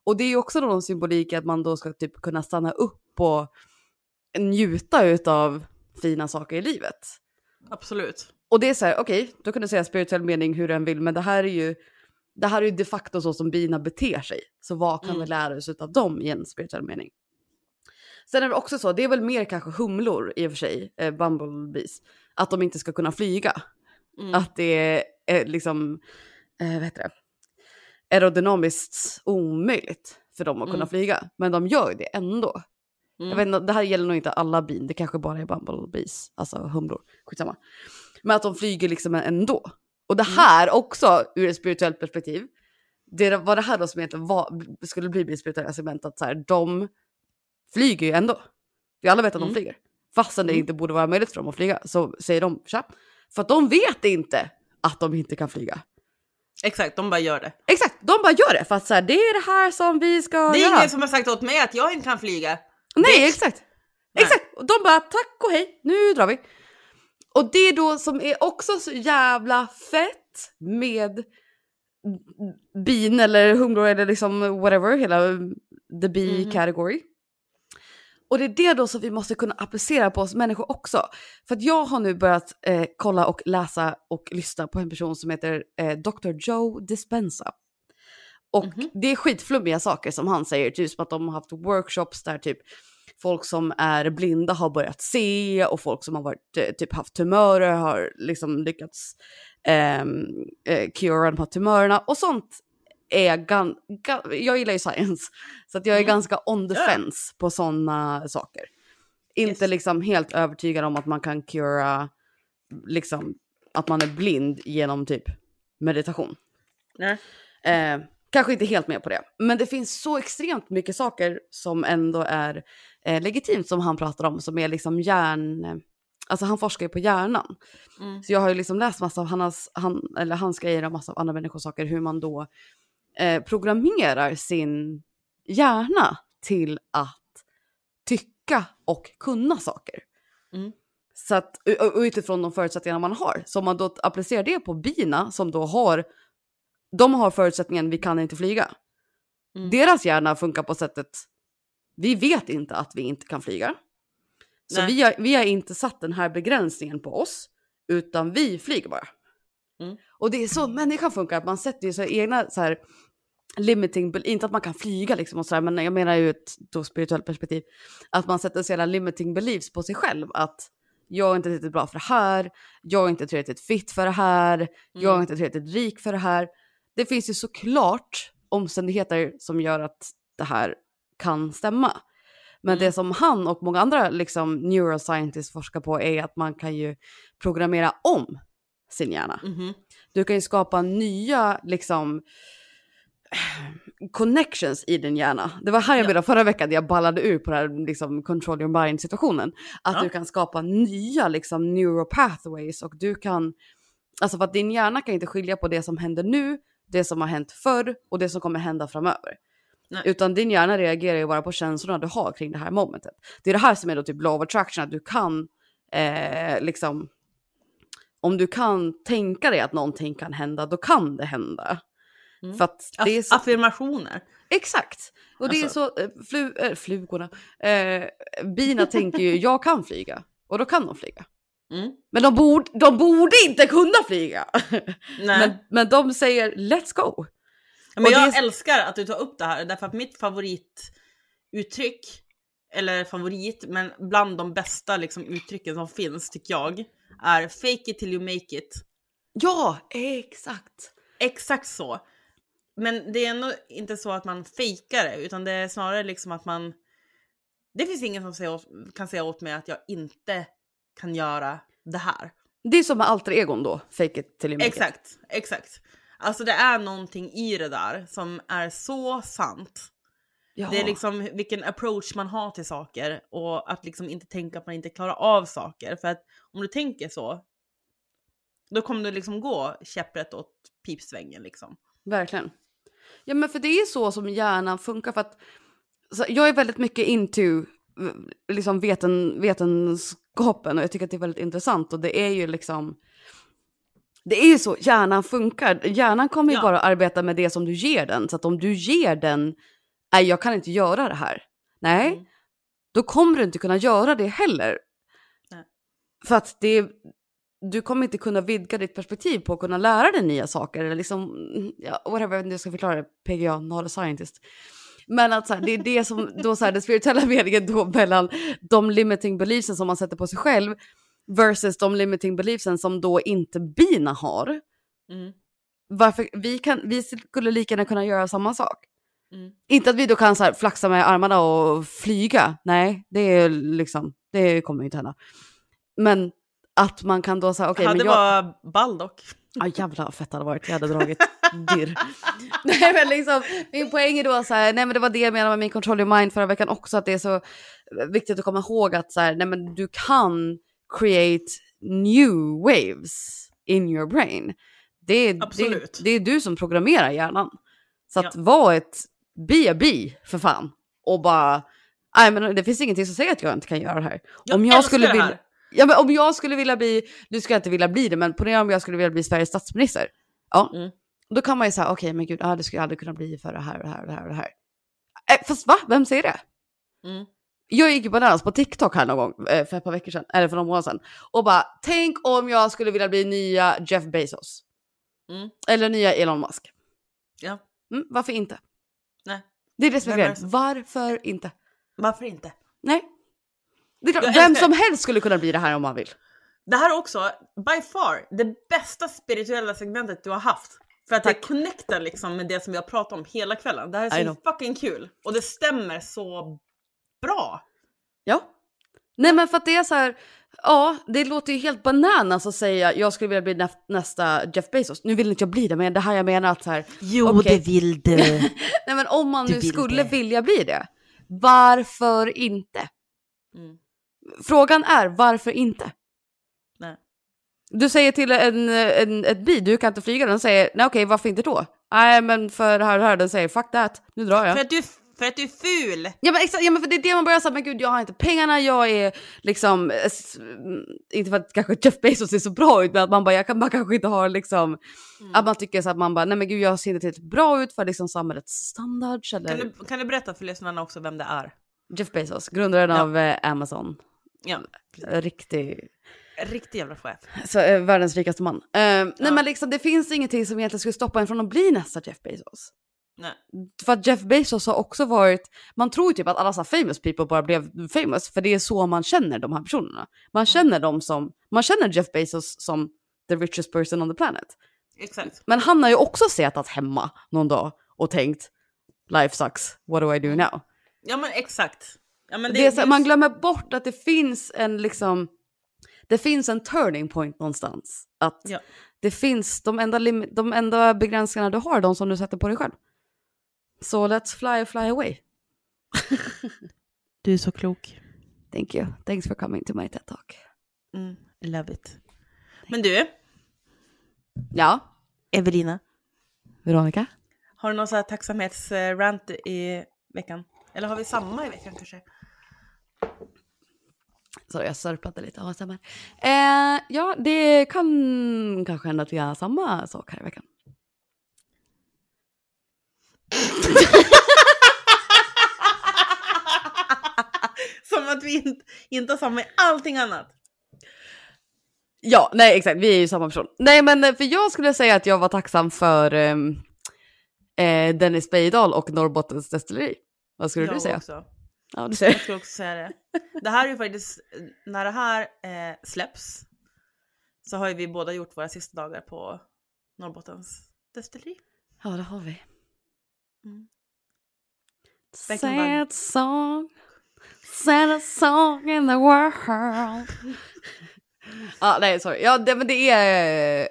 Och det är ju också en symbolik att man då ska typ kunna stanna upp och njuta utav fina saker i livet. Absolut. Och det är så här, okej, då kan du säga spirituell mening hur den vill, men det här är ju det här är ju de facto så som bina beter sig. Så vad kan Mm. vi lära oss av dem i en spirituell mening? Sen är det också så, det är väl mer kanske humlor i och för sig, eh, bumblebees, att de inte ska kunna flyga. Mm. Att det är eh, liksom eh, vad heter det, aerodynamiskt omöjligt för dem att kunna Mm. flyga. Men de gör det ändå. Mm. Jag vet inte, det här gäller nog inte alla bin, det kanske bara är bumblebees, alltså humlor, skitsamma. Men att de flyger liksom ändå. Och det här också ur ett spirituellt perspektiv, det var det här då som egentligen var, skulle bli mitt spirituella segment, att så här, de flyger ju ändå. Vi alla vet att de Mm. flyger. Fastän det Mm. inte borde vara möjligt för dem att flyga så säger de tja. För att de vet inte att de inte kan flyga. Exakt, de bara gör det. Exakt, de bara gör det för att så här, det är det här som vi ska Det är göra. ingen som har sagt åt mig att jag inte kan flyga. Nej, Bitch. exakt. Nej. Exakt. De bara tack och hej, nu drar vi. Och det är då som är också så jävla fett med bin eller humlor eller liksom whatever, hela the bee Mhm. category. Och det är det då som vi måste kunna applicera på oss människor också. För att jag har nu börjat eh, kolla och läsa och lyssna på en person som heter eh, Dr. Joe Dispenza. Och Mhm. det är skitflummiga saker som han säger, typ som att de har haft workshops där typ folk som är blinda har börjat se och folk som har varit, eh, typ haft tumörer har liksom lyckats ehm, eh, cura de här tumörerna och sånt är jag gan, gan, jag gillar ju science så att jag är Mm. ganska on the fence på sådana saker. Inte Yes. liksom helt övertygad om att man kan cura liksom att man är blind genom typ meditation. Nej. Eh, kanske inte helt med på det. Men det finns så extremt mycket saker som ändå är eh, legitimt som han pratar om. Som är liksom hjärn... Alltså han forskar ju på hjärnan. Mm. Så jag har ju liksom läst massa av hans, han, eller hans grejer och massa av andra människors saker. Hur man då eh, programmerar sin hjärna till att tycka och kunna saker. Mm. Så att och- utifrån de förutsättningarna man har. Så om man då applicerar det på bina som då har, de har förutsättningen vi kan inte flyga. Mm. Deras hjärna funkar på sättet, vi vet inte att vi inte kan flyga. Så Nej. vi har, vi har inte satt den här begränsningen på oss, utan vi flyger bara. Mm. Och det är så människan funkar, att man sätter ju så egna så här limiting, inte att man kan flyga liksom och så här, men jag menar ju ett då spirituellt perspektiv, att man sätter jävla limiting beliefs på sig själv, att jag är inte tillräckligt bra för det här, jag är inte tillräckligt fit för det här, jag är Mm. inte tillräckligt rik för det här. Det finns ju såklart omständigheter som gör att det här kan stämma. Men Mm. det som han och många andra liksom, neuroscientists forskar på är att man kan ju programmera om sin hjärna. Mhm. Du kan ju skapa nya liksom connections i din hjärna. Det var här jag Ja. menade förra veckan jag ballade ur på det här liksom control your mind situationen. Att Ja. du kan skapa nya liksom neuropathways och du kan, alltså för att din hjärna kan inte skilja på det som händer nu, det som har hänt förr och det som kommer hända framöver. Nej. Utan din hjärna reagerar ju bara på känslorna du har kring det här momentet. Det är det här som är då typ law of attraction, att du kan eh, liksom, om du kan tänka dig att någonting kan hända, då kan det hända. Mm. För det är så, Affirmationer. exakt. Och det är Alltså. så, eh, flu, äh, flugorna, eh, bina tänker ju jag kan flyga och då kan de flyga. Mm. Men de, borde, de borde inte kunna flyga. Nej. Men, men de säger let's go. Men Och jag är- älskar att du tar upp det här, därför att mitt favorituttryck, eller favorit, men bland de bästa liksom, uttrycken som finns tycker jag, är fake it till you make it. Ja, exakt. Exakt så. Men det är ändå inte så att man fejkar det, utan det är snarare liksom att man... Det finns ingen som säger åt, kan säga åt mig att jag inte kan göra det här. Det är som med alter egon då, fake it till you make it. Exakt, exakt. Alltså det är någonting i det där som är så sant. Ja. Det är liksom vilken approach man har till saker och att liksom inte tänka att man inte klarar av saker. För att om du tänker så, då kommer du liksom gå käpprätt åt pipsvängen liksom. Verkligen. Ja men för det är så som hjärnan funkar för att jag är väldigt mycket into liksom veten, vetenskapen och jag tycker att det är väldigt intressant och det är ju liksom det är ju så hjärnan funkar. Hjärnan kommer ju Ja. bara arbeta med det som du ger den. Så att om du ger den, nej jag kan inte göra det här. Nej, Mm. då kommer du inte kunna göra det heller. Nej. För att det, du kommer inte kunna vidga ditt perspektiv på att kunna lära dig nya saker. Eller liksom, ja, whatever, jag vet inte jag ska förklara det, PGA, not a scientist. Men att så här, det är det som, då så här, den spirituella meningen då mellan de limiting beliefsen som man sätter på sig själv versus de limiting beliefsen som då inte bina har. Mm. varför, vi, kan, vi skulle lika gärna kunna göra samma sak. Mm. Inte att vi då kan så här flaxa med armarna och flyga. Nej, det är liksom, det kommer ju inte hända. Men att man kan då säga, okej, hade men jag... var ball dock. Ja jävlar vad fett det hade varit, jag hade dragit dirr. nej men liksom, min poäng är då så här, nej men det var det jag menade med min control your mind förra veckan också, att det är så viktigt att komma ihåg att så här, nej men du kan create new waves in your brain. Det är, det, Absolut. det är du som programmerar hjärnan. Så att Ja. vara ett be a bee för fan. Och bara, nej men det finns ingenting som säger att jag inte kan göra det här. Jag om jag skulle vilja, ja, men om jag skulle vilja bli, nu ska jag inte vilja bli det, men ponera om jag skulle vilja bli Sveriges statsminister. Ja, Mm. då kan man ju säga, okej men gud, ah, det skulle jag aldrig kunna bli för det här och det här och det här och det här. Eh, fast va? Vem säger det? Mm. Jag gick ju bananas på TikTok här någon gång eh, för ett par veckor sedan, eller för några månader sedan. Och bara, tänk om jag skulle vilja bli nya Jeff Bezos. Mm. Eller nya Elon Musk. Ja, Mm, varför inte? Det är det som är grejen. Varför inte? Varför inte? Nej. Det är klart, vem som helst skulle kunna bli det här om man vill. Det här är också, by far, det bästa spirituella segmentet du har haft. För att Tack. det connectar liksom med det som vi har pratat om hela kvällen. Det här är så fucking kul. Och det stämmer så bra. Ja. Nej men för att det är så här, ja det låter ju helt bananas att säga jag skulle vilja bli nä- nästa Jeff Bezos. Nu vill inte jag bli det men det här jag menar att så här, Jo, Okej. vill du. nej men om man Du nu vill skulle det. vilja bli det, varför inte? Mm. Frågan är varför inte? Nej. Du säger till en, en, ett bi, du kan inte flyga, den säger nej okej varför inte då? Nej men för det här och det här, den säger fuck that, nu drar jag. För, att du, för att du är ful. Ja men exakt, ja, men för det är det man börjar säga, men gud jag har inte pengarna, jag är liksom, eh, mm, inte för att kanske Jeff Bezos ser så bra ut, men att man bara, jag kan, man kanske inte har liksom, Mm. att man tycker så att man bara, nej men gud jag ser inte tillräckligt bra ut för liksom samhällets standards eller Kan du, kan du berätta för lyssnarna också vem det är? Jeff Bezos, grundaren Ja. av eh, Amazon, Ja, riktig, riktig jävla chef. så, eh, världens rikaste man. Eh, Nej Ja. men liksom det finns ingenting som egentligen skulle stoppa en från att bli nästa Jeff Bezos. Nej. För att Jeff Bezos har också varit, man tror ju typ att alla så famous people bara blev famous, för det är så man känner de här personerna. Man känner dem som, man känner Jeff Bezos som the richest person on the planet. Exakt. Men han har ju också suttit hemma någon dag och tänkt, life sucks, what do I do now? Ja men exakt. Ja, men Det är så, man glömmer bort att det finns en liksom, det finns en turning point någonstans. Att Ja. det finns, de enda, lim- de enda begränsningarna du har de som du sätter på dig själv. Så let's fly, fly away. Du är så klok. Thank you. Thanks for coming to my TED talk. Mm, love it. Men du, Ja, Evelina. Veronica? Har du någon så här tacksamhetsrant i veckan? Eller har vi samma i veckan kanske? Så jag sörplade lite. Ja. Eh, ja, det kan kanske hända att vi har samma sak här i veckan. Som att vi inte, inte har samma i allting annat. Ja, nej exakt, vi är ju samma person. Nej men eh, för jag skulle säga att jag var tacksam för ehm, eh, Dennis Bejdal och Norrbottens destilleri. Vad skulle du Jag säga? Också. Ja, du säger. Jag skulle också säga det. Det här är ju faktiskt, när det här eh, släpps så har ju vi båda gjort våra sista dagar på Norrbottens destilleri. Ja, det har vi. Mm. Verkligen bara- Sad song, sad song in the world. ja, nej sorry. Ja, det, men det är,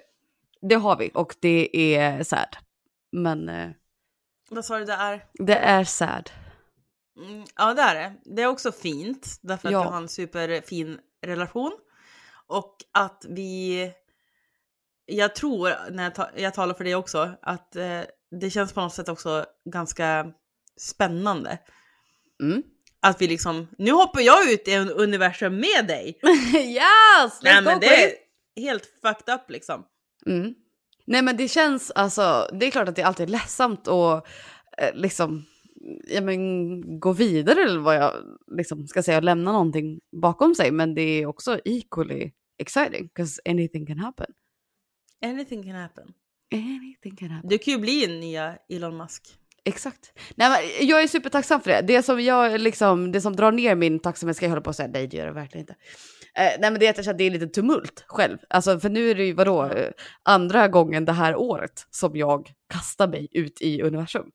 det har vi och det är sad. Men eh, Vad sa du det är? det är sad. Mm, ja det är det. Det är också fint därför att Ja. vi har en superfin relation. Och att vi, jag tror när jag, ta, jag talar för det också, att eh, det känns på något sätt också ganska spännande. Mm. Att vi liksom, nu hoppar jag ut i en universum med dig. yes! Nej men det är helt fucked up liksom. Mm. Nej men det känns alltså, det är klart att det alltid är ledsamt att eh, liksom ja, men, gå vidare eller vad jag liksom ska säga lämna någonting bakom sig. Men det är också equally exciting because anything can happen. Anything can happen. Anything can happen. Du kan ju bli en nya Elon Musk. Exakt. Nej, men jag är supertacksam för det. Det som, jag, liksom, det som drar ner min tacksamhet ska jag hålla på att säga, nej det gör det verkligen inte. Eh, nej men det är att jag känner att det är lite tumult själv. Alltså för nu är det ju vadå, eh, andra gången det här året som jag kastar mig ut i universum.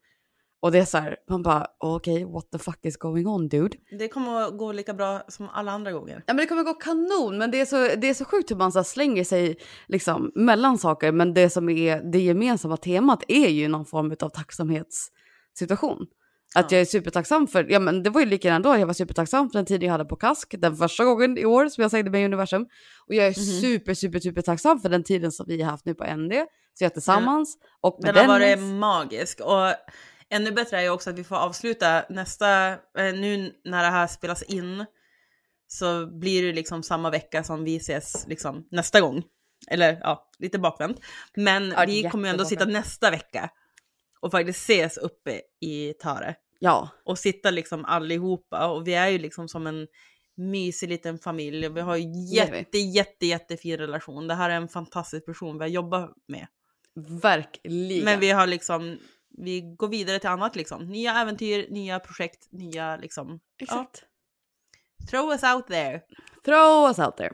Och det är så här, man bara okej, what the fuck is going on dude? Det kommer att gå lika bra som alla andra gånger. Ja men det kommer gå kanon, men det är så, det är så sjukt hur man så slänger sig liksom mellan saker. Men det som är det gemensamma temat är ju någon form av tacksamhetssituation. Att Ja. jag är supertacksam för, ja men det var ju likadant då, jag var supertacksam för den tiden jag hade på kask, den första gången i år som jag slängde mig i universum. Och jag är Mhm. super, super, super tacksam för den tiden som vi har haft nu på ND, så jag är tillsammans. Och med Den har varit Dennis. magisk. Och ännu bättre är ju också att vi får avsluta nästa, eh, nu när det här spelas in, så blir det liksom samma vecka som vi ses liksom nästa gång. Eller ja, lite bakvänt. Men Ja, vi kommer ju ändå sitta nästa vecka och faktiskt ses uppe i Tare. Ja, Och sitta liksom allihopa. Och vi är ju liksom som en mysig liten familj. Och vi har jätte, jätte, jättefin relation. Det här är en fantastisk person vi har jobbat med. verkligen. Men vi har liksom, vi går vidare till annat liksom. Nya äventyr, nya projekt, nya liksom. Exakt. Ja, throw us out there. Throw us out there.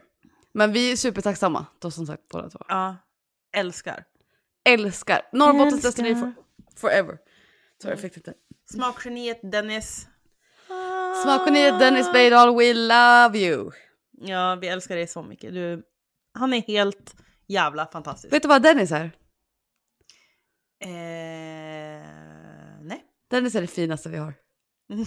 Men vi är supertacksamma, då som sagt båda två. Ja, älskar. Älskar. Norrbottens destination for, forever. Sorry, jag fick det inte. Smakgeniet Dennis. Smakgeniet Dennis Beidal, we love you. Ja, vi älskar dig så mycket. Du, han är helt jävla fantastisk. Vet du vad Dennis är? Eh, Dennis är det finaste vi har.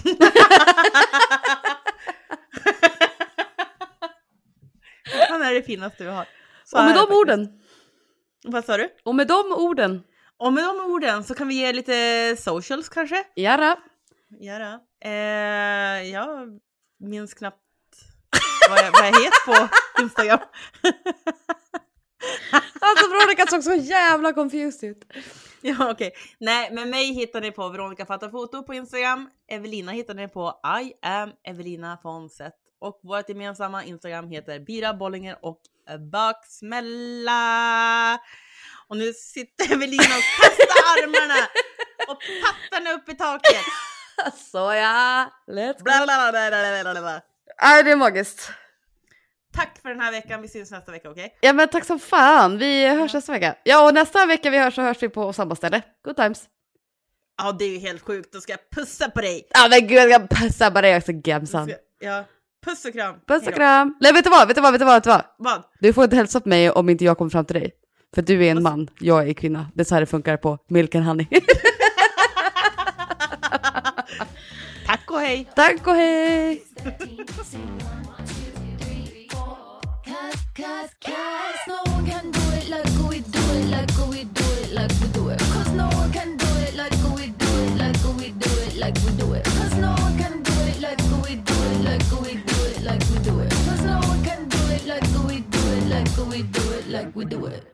Han är det finaste vi har. Så Och med de faktiskt. orden, Vad sa du? och med de orden, Och med de orden så kan vi ge lite socials kanske? Jara. Göra. Eh, jag minns knappt vad jag, vad jag heter på Instagram. Alltså Veronica såg så jävla confused ut. ja, okej. Nej, men mig hittar ni på Veronica Fattar Foto på Instagram. Evelina hittar ni på I am Evelina Fonset. Och vårt gemensamma Instagram heter Bira Bollinger och Baksmälla. Och nu sitter Evelina och kastar armarna och pattarna upp i taket. Så ja, let's go. Bla, bla, bla, bla, bla, bla, bla. Nej, det är magiskt. Tack för den här veckan. Vi syns nästa vecka, okej? Ja men tack som fan, vi hörs nästa vecka. Ja och nästa vecka vi hörs så hörs vi på samma ställe. Good times. Ja, det är ju helt sjukt. Då ska jag pussa på dig. Ja men gud jag ska pussa på dig också Gemsan. Ja, puss och kram. Puss och Hejdå. kram. Nej vet du vad, vet du vad, vet du vad, vet du vad? Vad? Du får inte hälsa på mig om inte jag kommer fram till dig. För du är en man, jag är kvinna. Det är så här det funkar på Milk and Honey. Tack och hej. Tack och hej! Cause, cause, cause no one can do it like we do it, like we do it, like we do it. Cause no one can do it like we do it, like we do it, like we do it. Cause no one can do it like we do it, like we do it, like we do it. Cause no one can do it like we do it, like we do it, like we do it.